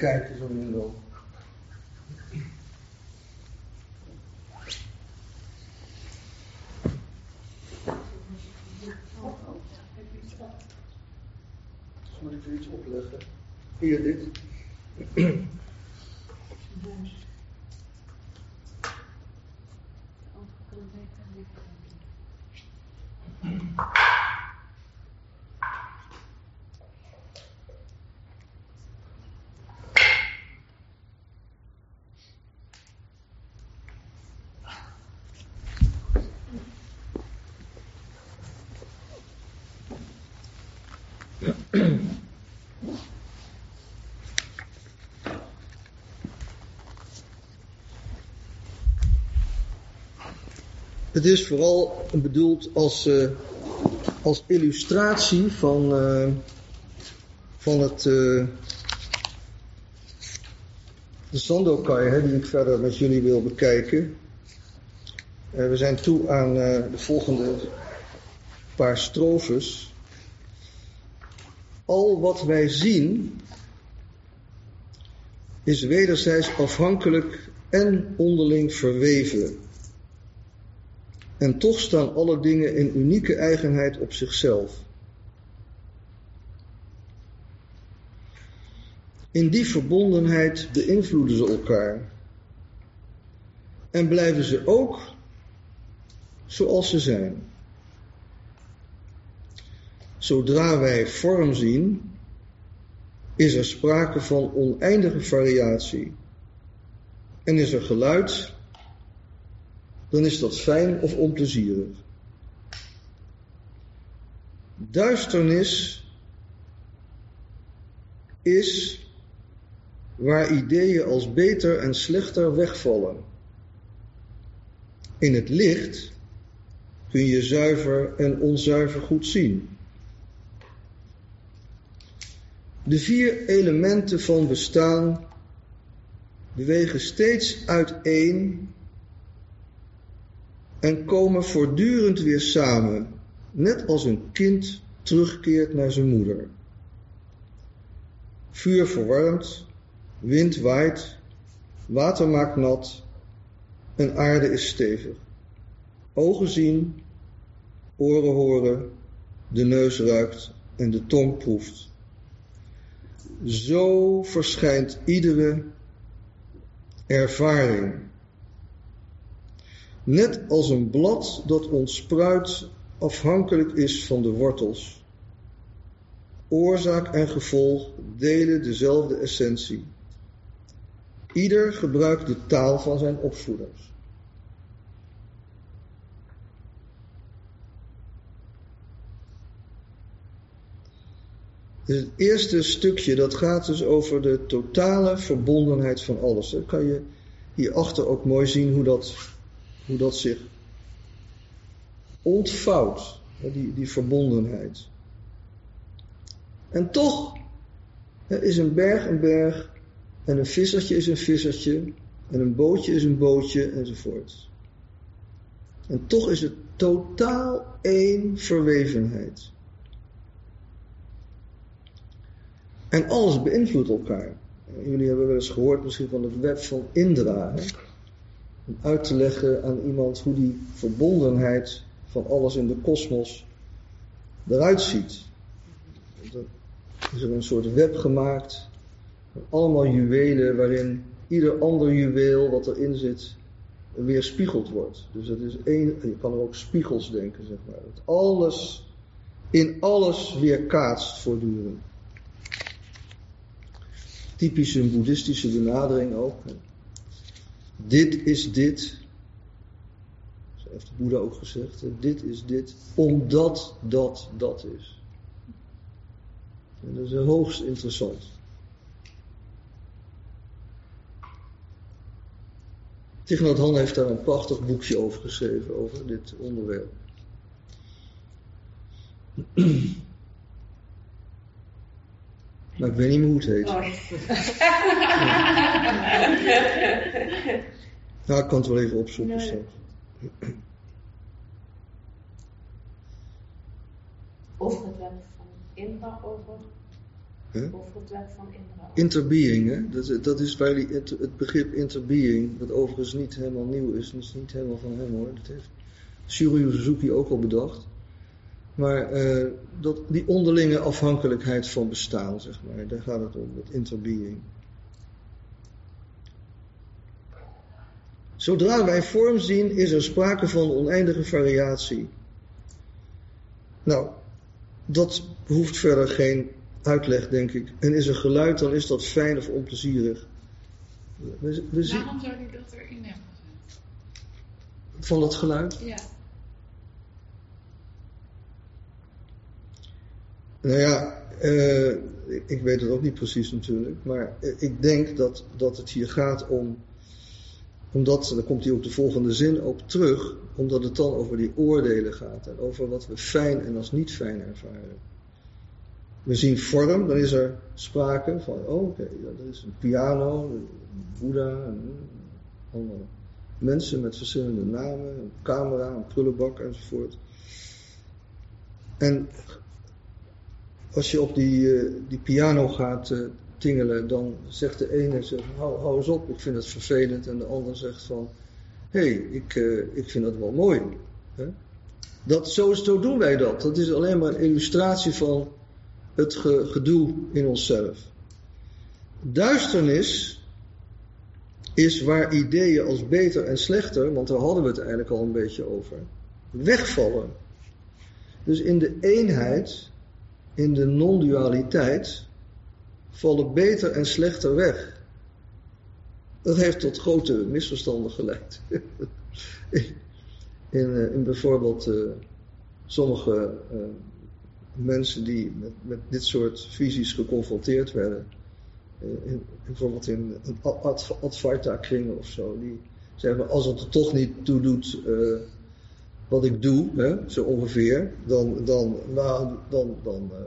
Nog even naar kijken zo nu en dan. Dus moet ik er iets opleggen. Hier dit. Het is vooral bedoeld als, uh, als illustratie van, uh, van het uh, de Sandokai, hè, die ik verder met jullie wil bekijken. we zijn toe aan de volgende paar strofes. Al wat wij zien is wederzijds afhankelijk en onderling verweven. En toch staan alle dingen in unieke eigenheid op zichzelf. In die verbondenheid beïnvloeden ze elkaar. En blijven ze ook zoals ze zijn. Zodra wij vorm zien, is er sprake van oneindige variatie. En is er geluid dan is dat fijn of onplezierig. Duisternis is waar ideeën als beter en slechter wegvallen. In het licht kun je zuiver en onzuiver goed zien. De vier elementen van bestaan bewegen steeds uiteen en komen voortdurend weer samen, net als een kind terugkeert naar zijn moeder. Vuur verwarmt, wind waait, water maakt nat en aarde is stevig. Ogen zien, oren horen, de neus ruikt en de tong proeft. Zo verschijnt iedere ervaring Net als een blad dat ontspruit afhankelijk is van de wortels. Oorzaak en gevolg delen dezelfde essentie. Ieder gebruikt de taal van zijn opvoeders. het eerste stukje dat gaat dus over de totale verbondenheid van alles. Dan kan je hierachter ook mooi zien hoe dat hoe dat zich ontvouwt, die, die verbondenheid. En toch is een berg een berg, en een vissertje is een vissertje, en een bootje is een bootje, enzovoort. En toch is het totaal één verwevenheid. En alles beïnvloedt elkaar. Jullie hebben wel eens gehoord misschien van het web van Indra. Om uit te leggen aan iemand hoe die verbondenheid van alles in de kosmos eruit ziet. Dan is er een soort web gemaakt allemaal juwelen waarin ieder ander juweel wat erin zit weer spiegeld wordt. Dus het is één, je kan er ook spiegels denken, zeg maar. Dat alles, in alles weer kaatst voortdurend. Typisch een boeddhistische benadering ook. Dit is dit. Zo heeft de Boeddha ook gezegd. Dit is dit. Omdat dat dat is. En dat is hoogst interessant. Tignoot Han heeft daar een prachtig boekje over geschreven, over dit onderwerp. Maar ik weet niet meer hoe het heet. Oh. Ja, ik kan het wel even opzoeken nee. straks. Over het web van Indra over Hè? Bijvoorbeeld werk van Indra. Interbeing, hè? Dat, is- dat is waar die, het, het begrip interbeing, dat overigens niet helemaal nieuw is, dat is niet helemaal van hem hoor. Dat heeft Shiryu Suzuki ook al bedacht. Maar eh, dat, die onderlinge afhankelijkheid van bestaan, zeg maar, daar gaat het om, met interbeing. Zodra wij vorm zien, is er sprake van oneindige variatie. Nou, dat behoeft verder geen uitleg, denk ik. En is er geluid, dan is dat fijn of onplezierig. We, Waarom zou die dat erin hebben gezet? van dat geluid. Ja. Nou ja, eh, ik- weet het ook niet precies natuurlijk. Maar eh, ik denk dat, dat het hier gaat om. Omdat, daar komt hij ook de volgende zin op terug. Omdat het dan over die oordelen gaat. En over wat we fijn en als niet fijn ervaren. We zien vorm, dan is er sprake van, oh oké, er is een piano, een Boeddha, en allemaal mensen met verschillende namen, een camera, een prullenbak enzovoort. En als je op die, eh, die piano gaat eh, tingelen, dan zegt de ene, zegt, hou, eens op, ik vind het vervelend. En de ander zegt van, hé, hey, ik, eh, ik vind dat wel mooi. Dat, zo, zo doen wij dat. Dat is alleen maar een illustratie van het ge- gedoe in onszelf. Duisternis is waar ideeën als beter en slechter, want daar hadden we het eigenlijk al een beetje over, wegvallen. Dus in de eenheid, in de non-dualiteit, vallen beter en slechter weg. Dat heeft tot grote misverstanden geleid. in, eh, in bijvoorbeeld eh, sommige eh, mensen die met, met dit soort visies geconfronteerd werden. eh, in, bijvoorbeeld in een Ad- Advaita-kringen of zo. Die zeggen, als het er toch niet toe doet eh, wat ik doe, hè, zo ongeveer, dan, dan, dan, dan, eh,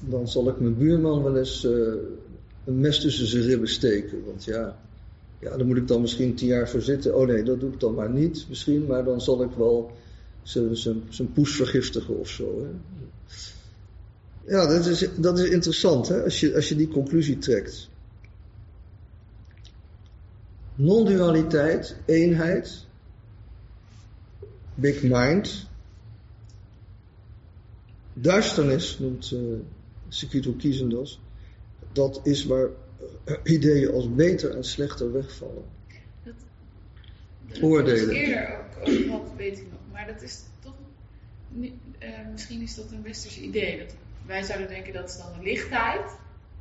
dan zal ik mijn buurman wel eens eh, een mes tussen zijn ribben steken. Want ja, ja, daar moet ik dan misschien tien jaar voor zitten. Oh nee, dat doe ik dan maar niet misschien, maar dan zal ik wel zijn poes vergiftigen of zo. Hè. Ja, dat is, dat is interessant hè, als, je, als je die conclusie trekt. Non-dualiteit, eenheid, big mind. Duisternis noemt uh, Sekito Kiezendos. Dat is waar eh, ideeën als beter en slechter wegvallen. Dat, Oordelen. Dat is eerder ook over wat weet ik nog. Maar dat is toch. eh, misschien is dat een westers idee. Dat wij zouden denken dat is dan de lichtheid.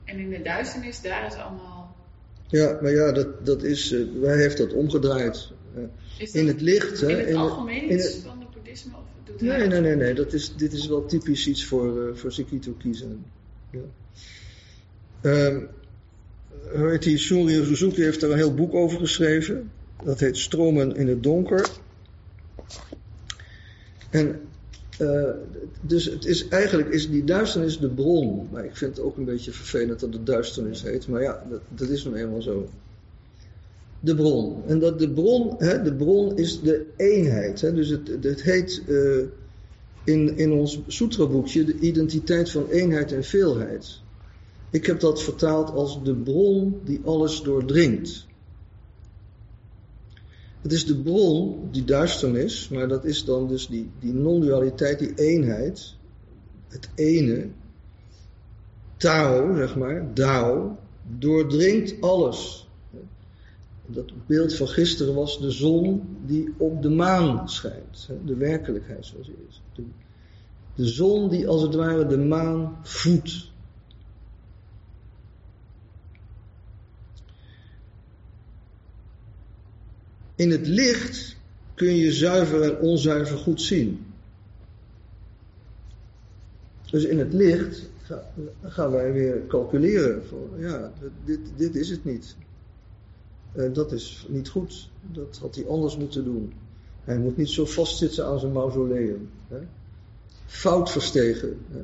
En in de duisternis, daar is allemaal. Ja, maar ja, dat, dat is, eh, wij heeft dat omgedraaid. Eh, dat in het licht, hè. in het in algemeen in het- van het boeddhisme? Of doet Nee, nee, nee, nee. Dat is, dit is wel typisch iets voor, eh, voor Sekito kiezen. Ja. Hoe heet die? Shunryu Suzuki heeft daar een heel boek over geschreven. Dat heet Stromen in het donker. En eh, dus het is, eigenlijk is die duisternis de bron. Maar ik vind het ook een beetje vervelend dat het duisternis heet. Maar ja, dat, dat is nou eenmaal zo. De bron. En dat de bron, hè, de bron is de eenheid. Hè, dus het, het heet eh, in, in ons Sutra-boekje de identiteit van eenheid en veelheid. Ik heb dat vertaald als de bron die alles doordringt. Het is de bron, die duisternis, maar dat is dan dus die, die non-dualiteit, die eenheid, het ene, Tao, zeg maar, Dao, doordringt alles. Dat beeld van gisteren was de zon die op de maan schijnt. De werkelijkheid zoals die is. De, zon die als het ware de maan voedt. In het licht kun je zuiver en onzuiver goed zien. Dus in het licht ga- gaan wij weer calculeren. Van, ja, dit, dit is het niet. Eh, dat is niet goed. Dat had hij anders moeten doen. Hij moet niet zo vastzitten aan zijn mausoleum. Hè? Fout verstegen. Hè?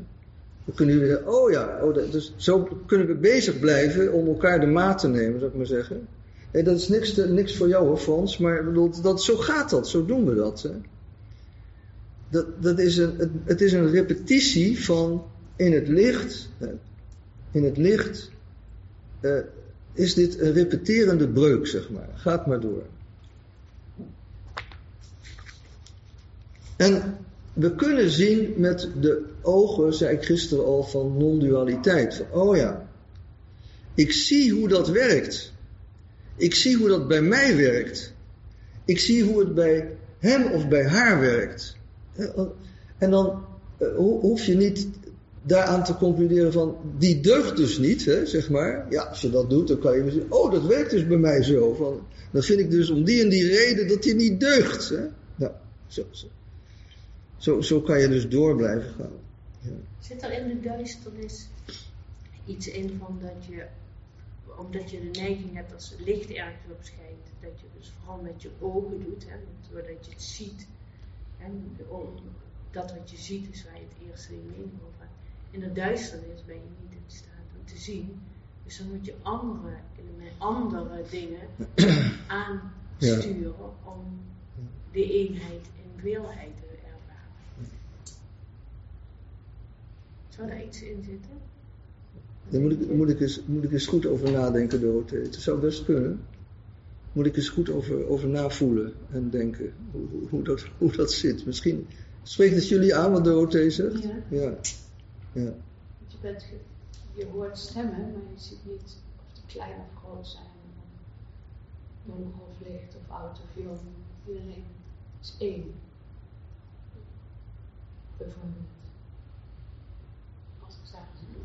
Dan kunnen jullie zeggen, oh ja, oh, dat- dus zo kunnen we bezig blijven om elkaar de maat te nemen, zou ik maar zeggen. Hey, dat is niks, niks voor jou hoor, Frans, maar dat, zo gaat dat, zo doen we dat. Hè? Dat, dat is een, het, het is een repetitie van in het licht, eh, in het licht eh, is dit een repeterende breuk, zeg maar. Gaat maar door. En we kunnen zien met de ogen, zei ik gisteren al, van non-dualiteit. Van, oh ja, ik zie hoe dat werkt. Ik zie hoe dat bij mij werkt. Ik zie hoe het bij hem of bij haar werkt. En dan eh, hoef je niet daaraan te concluderen van, die deugt dus niet, hè, zeg maar. Ja, als je dat doet, dan kan je zeggen, oh, dat werkt dus bij mij zo. Van, dan vind ik dus om die en die reden dat die niet deugt. Hè. Nou, zo, zo. Zo, kan je dus door blijven gaan. Ja. Zit er in de duisternis iets in van dat je, omdat je de neiging hebt als het licht ergens op schijnt, dat je dus vooral met je ogen doet, hè, doordat je het ziet. En dat wat je ziet is waar je het eerste in mening. In de duisternis ben je niet in staat om te zien. Dus dan moet je andere, andere dingen aansturen om de eenheid in veelheid te Zou daar iets in zitten? Daar moet ik, moet, ik eens, moet ik eens goed over nadenken, Dorothee. Het zou best kunnen. Moet ik eens goed over, over navoelen en denken hoe, hoe, dat, hoe dat zit. Misschien spreekt het jullie aan wat Dorothee zegt? Ja. ja. Ja. Je, bent, je hoort stemmen, maar je ziet niet of die klein of groot zijn. Donker of licht of oud of jong. Iedereen is één. Bijvoorbeeld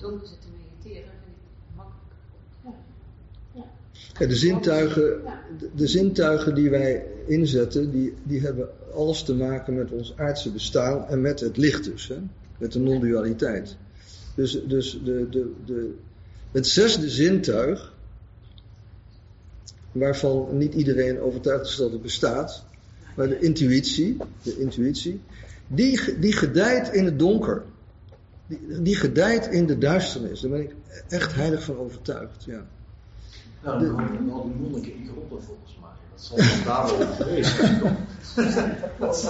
donker zit te mediteren, vind ik makkelijk. Ja. Ja. de, zintuigen, de, zintuigen die wij inzetten, die, die hebben alles te maken met ons aardse bestaan en met het licht dus, hè? Met de non-dualiteit. Dus, dus de, de, de, het zesde zintuig, waarvan niet iedereen overtuigd is dat het bestaat, maar de intuïtie, de intuïtie die, die gedijt in het donker die, die gedijt in de duisternis. Daar ben ik echt heilig van overtuigd. Ja. Nou, dan hadden al die monniken in geroepen volgens mij. Dat zal dan daar wel geweest zijn. Dat is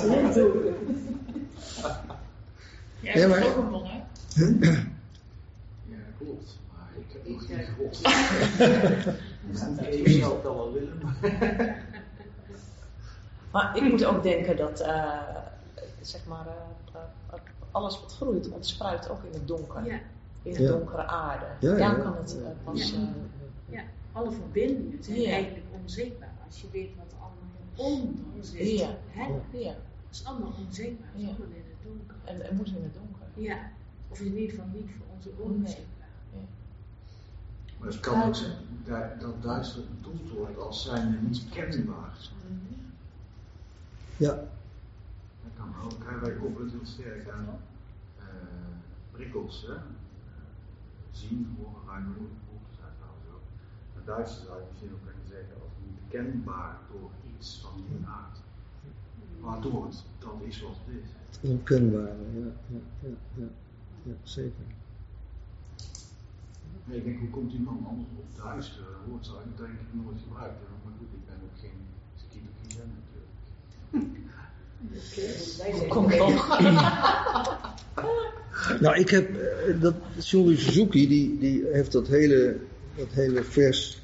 Jij ja, maar... ook een monnik? Ja, klopt. Maar ik heb nog niet gerold. Ik zou wel wel willen. Maar ik moet ook denken dat, uh, zeg maar, uh, alles wat groeit ontspruit ook in het donker. Ja. In de donkere aarde. Ja, Daar kan het uh, pas... Ja. ja. alle verbindingen zijn eigenlijk onzichtbaar. Als je weet wat er allemaal onder zit. Ja. Hè? ja. Dat is allemaal onzichtbaar. Het is allemaal in het donker. En het moet in het donker. Ja. Of in ieder geval niet voor onze ogen. Nee. Maar het kan ook zijn dat duister bedoeld wordt als zijn niet kenbaar. Ja kan ook. Wij koppelen het heel sterk aan uh, prikkels. Hè? Uh, zien, horen, ruimen, proeven zijn trouwens ook. Maar Duitsers zou je misschien ook kunnen zeggen als niet kenbaar door iets van die aard. Waardoor het dan is wat het is. Onkenbaar, ja, ja, ja, ja, ja, zeker. Nee, ik denk, hoe komt die man anders op duister? woord zou ik denk ik nooit gebruiken. Maar goed, ik ben ook geen skidokie natuurlijk. Komt nou, ik heb eh, dat Shuri Suzuki, die, die heeft dat hele, dat hele vers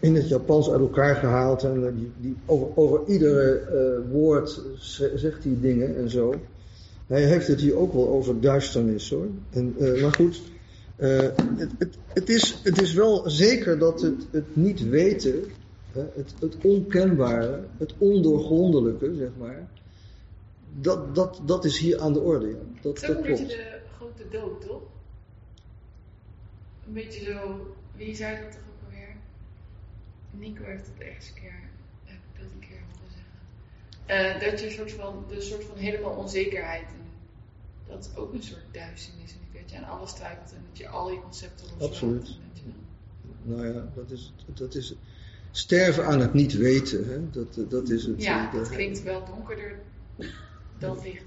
in het Japans uit elkaar gehaald. En eh, die, die, over, over iedere uh, woord zegt hij dingen en zo. Hij heeft het hier ook wel over duisternis hoor. En, uh, maar goed, uh, het, het, het, is, het is wel zeker dat het, het niet weten, het, het onkenbare, het ondoorgrondelijke, zeg maar, dat, dat, dat is hier aan de orde. Ja. Dat, het is ook een beetje de grote dood, toch? Een beetje zo, wie zei dat? Nico heeft het ergens een keer, heb ik dat een keer horen zeggen. Uh, dat je een soort van, de soort van helemaal onzekerheid en dat ook een soort duisternis en dat je aan alles twijfelt en dat je al je concepten loslaat. Absoluut. Nou ja, dat is, dat is sterven aan het niet weten. Hè? Dat, dat is het. Ja, dat klinkt wel donkerder dan licht.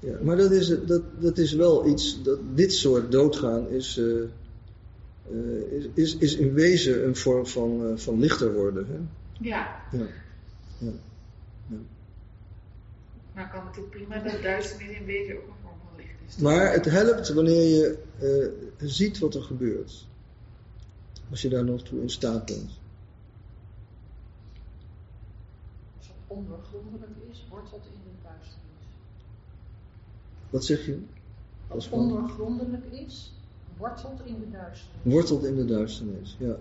Ja, maar dat is, dat, dat is wel iets, dat dit soort doodgaan is, uh, uh, is, is in wezen een vorm van, uh, van lichter worden. Hè? Ja. ja. ja. ja. Maar kan natuurlijk prima dat duisternis in wezen ook een vorm van licht Maar het helpt wanneer je uh, ziet wat er gebeurt. Als je daar nog toe in staat bent. Als het ondoorgrondelijk is, wortelt in de duisternis. Wat zeg je? Als het ondoorgrondelijk is, wortelt in de duisternis. Wortelt in de duisternis, ja.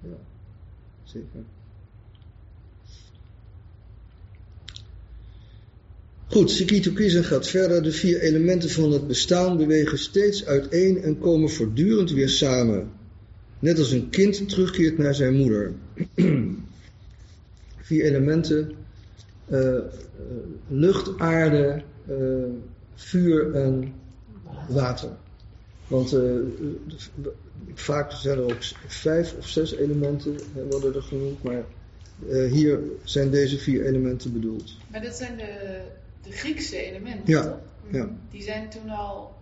Ja, zeker. Goed, Sikito Kiezen gaat verder. De vier elementen van het bestaan bewegen steeds uiteen en komen voortdurend weer samen. Net als een kind terugkeert naar zijn moeder. vier elementen. Uh, lucht, aarde, uh, vuur en water. Want uh, vaak zijn er ook vijf of zes elementen worden er genoemd, maar hier zijn deze vier elementen bedoeld. Maar dat zijn de de Griekse elementen, ja, toch? Ja. Die zijn toen al...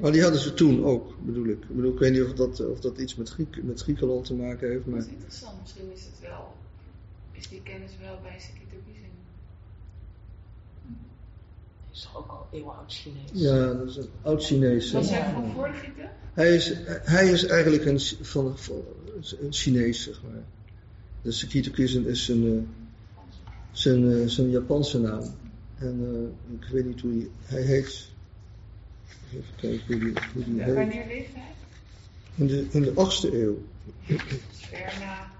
Maar die hadden ze toen ook, bedoel ik. Ik, bedoel, ik weet niet of dat, of dat iets met, Griek, met Griekenland te maken heeft. Maar... Dat is interessant. Misschien is het wel... Is die kennis wel bij Sekitokizing? Dat is toch ook al eeuwenoud Chinees? Ja, dat is een oud Chinees. Was hij van voor de Grieken? Hij is, hij is eigenlijk een, van, van, een Chinees, zeg maar. De Sekitokizing is zijn, zijn, zijn Japanse naam. En uh, ik weet niet hoe hij, hij heet. Even kijken hoe die, hoe die ja, heet. Wanneer leeft hij? In de, in de 8e eeuw. Ver na.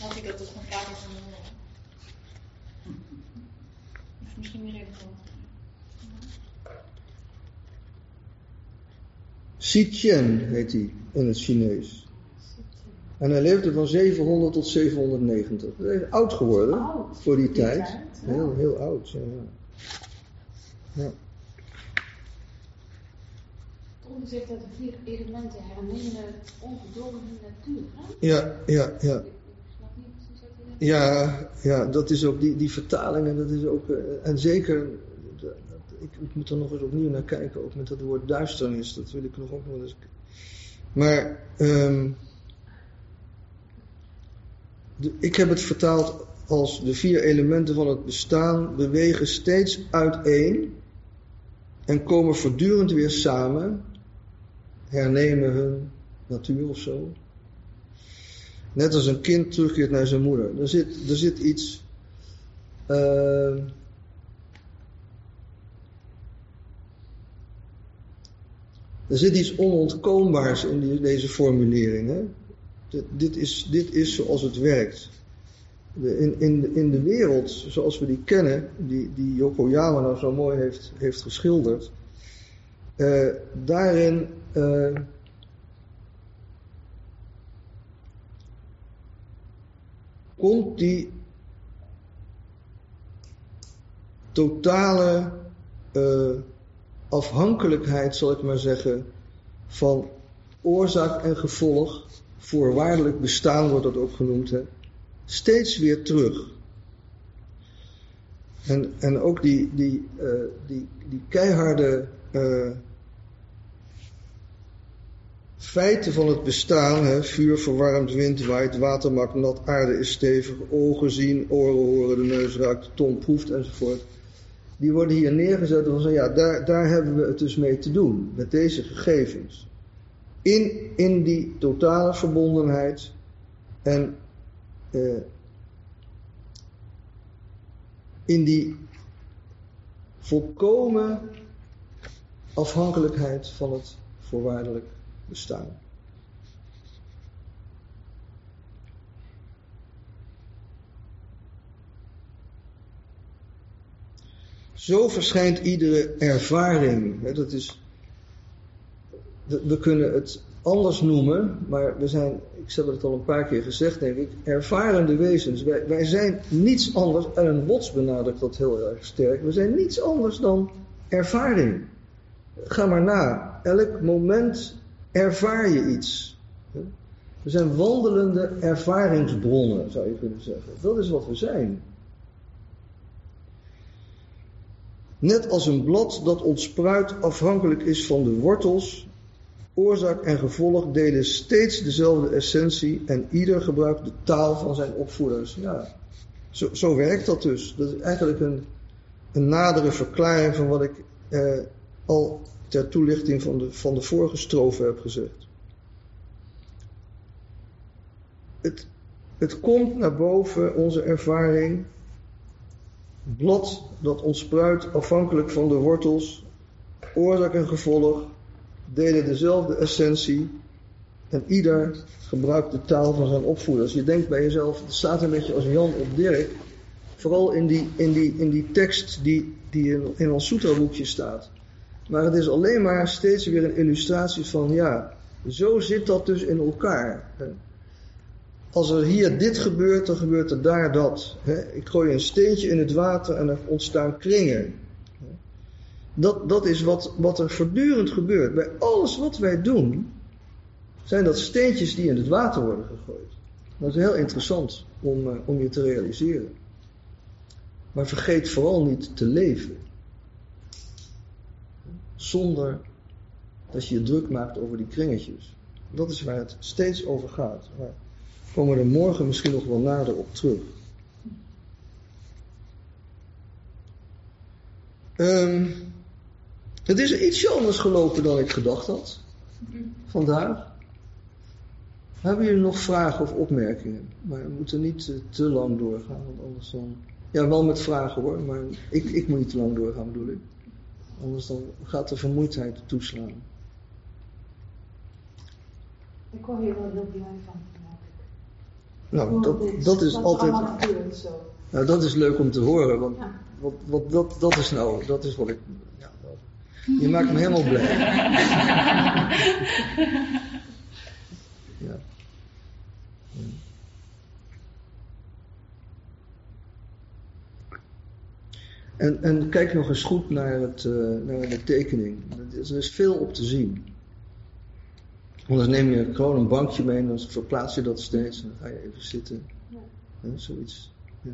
Had hij dat toch een vader van misschien niet relevant. Xi Qian heet hij in het Chinees. En hij leefde van 700 tot 790. Hij is oud geworden oud, voor die, die tijd. tijd, ja. Heel, heel oud. Ja. ja. Zegt dat de vier elementen hernemen ongedwongen natuur. Hè? Ja, ja, ja. Ik snap niet precies wat hij net Ja, ja, dat is ook die, die vertalingen, dat is ook, uh, en zeker, ik, ik, moet er nog eens opnieuw naar kijken, ook met dat woord duisternis, dat wil ik nog ook nog eens. Maar, de, ik heb het vertaald als de vier elementen van het bestaan bewegen steeds uiteen en komen voortdurend weer samen, hernemen hun natuur of zo. Net als een kind terugkeert naar zijn moeder. Er zit, er zit iets. Uh, er zit iets onontkoombaars in deze formulering. Hè? Dit, dit, is, dit is zoals het werkt. In, in, in de wereld zoals we die kennen, die, die Yokoyama nou zo mooi heeft, heeft geschilderd. Uh, daarin. Uh, komt die totale uh, afhankelijkheid, zal ik maar zeggen, van oorzaak en gevolg, voorwaardelijk bestaan wordt dat ook genoemd, hè, steeds weer terug. En, en ook die, die, uh, die, die keiharde uh, feiten van het bestaan, hè, vuur verwarmt, wind waait, water maakt nat, aarde is stevig, ogen zien, oren horen, de neus ruikt, de tong proeft enzovoort. Die worden hier neergezet van zo, ja, daar, daar hebben we het dus mee te doen, met deze gegevens. In, in die totale verbondenheid en uh, in die volkomen afhankelijkheid van het voorwaardelijk bestaan. Zo verschijnt iedere ervaring. Dat is, we kunnen het anders noemen, maar we zijn, ik heb het al een paar keer gezegd, denk ik, ervarende wezens. Wij, wij zijn niets anders, en bots benadrukt dat heel erg sterk, we zijn niets anders dan ervaring. Ga maar na. Elk moment ervaar je iets. We zijn wandelende ervaringsbronnen, zou je kunnen zeggen. Dat is wat we zijn. Net als een blad dat ontspruit afhankelijk is van de wortels, oorzaak en gevolg delen steeds dezelfde essentie en ieder gebruikt de taal van zijn opvoeders. Ja, zo, zo werkt dat dus. Dat is eigenlijk een, een nadere verklaring van wat ik eh, al ter toelichting van de, van de vorige strofe heb gezegd. Het, het komt naar boven, onze ervaring. Blad dat ontspruit afhankelijk van de wortels, oorzaak en gevolg, delen dezelfde essentie en ieder gebruikt de taal van zijn opvoeders. Je denkt bij jezelf, het staat een beetje als Jan op Dirk, vooral in die, in die, in die tekst die, die in, ons Soetra-boekje staat. Maar het is alleen maar steeds weer een illustratie van, ja, zo zit dat dus in elkaar. Als er hier dit gebeurt, dan gebeurt er daar dat. Ik gooi een steentje in het water en er ontstaan kringen. Dat, dat is wat, wat er voortdurend gebeurt. Bij alles wat wij doen, zijn dat steentjes die in het water worden gegooid. Dat is heel interessant om, eh, om je te realiseren. Maar vergeet vooral niet te leven. Zonder dat je je druk maakt over die kringetjes. Dat is waar het steeds over gaat. Maar komen we er morgen misschien nog wel nader op terug. Um, het is iets anders gelopen dan ik gedacht had. Vandaag. Hebben jullie nog vragen of opmerkingen? Maar we moeten niet eh, te lang doorgaan, want anders dan... Ja, wel met vragen hoor, maar ik, ik moet niet te lang doorgaan bedoel ik. Anders dan gaat de vermoeidheid toeslaan. Ik word hier wel heel blij van. Nou, dat, dat is altijd. Nou, dat is leuk om te horen, want wat, wat, dat, dat is nou, dat is wat ik. Ja, je maakt me helemaal blij. ja. En, en kijk nog eens goed naar, het, uh, naar de tekening. Er is veel op te zien. Anders neem je gewoon een bankje mee en dan verplaats je dat steeds en dan ga je even zitten. Ja. zoiets. Ja.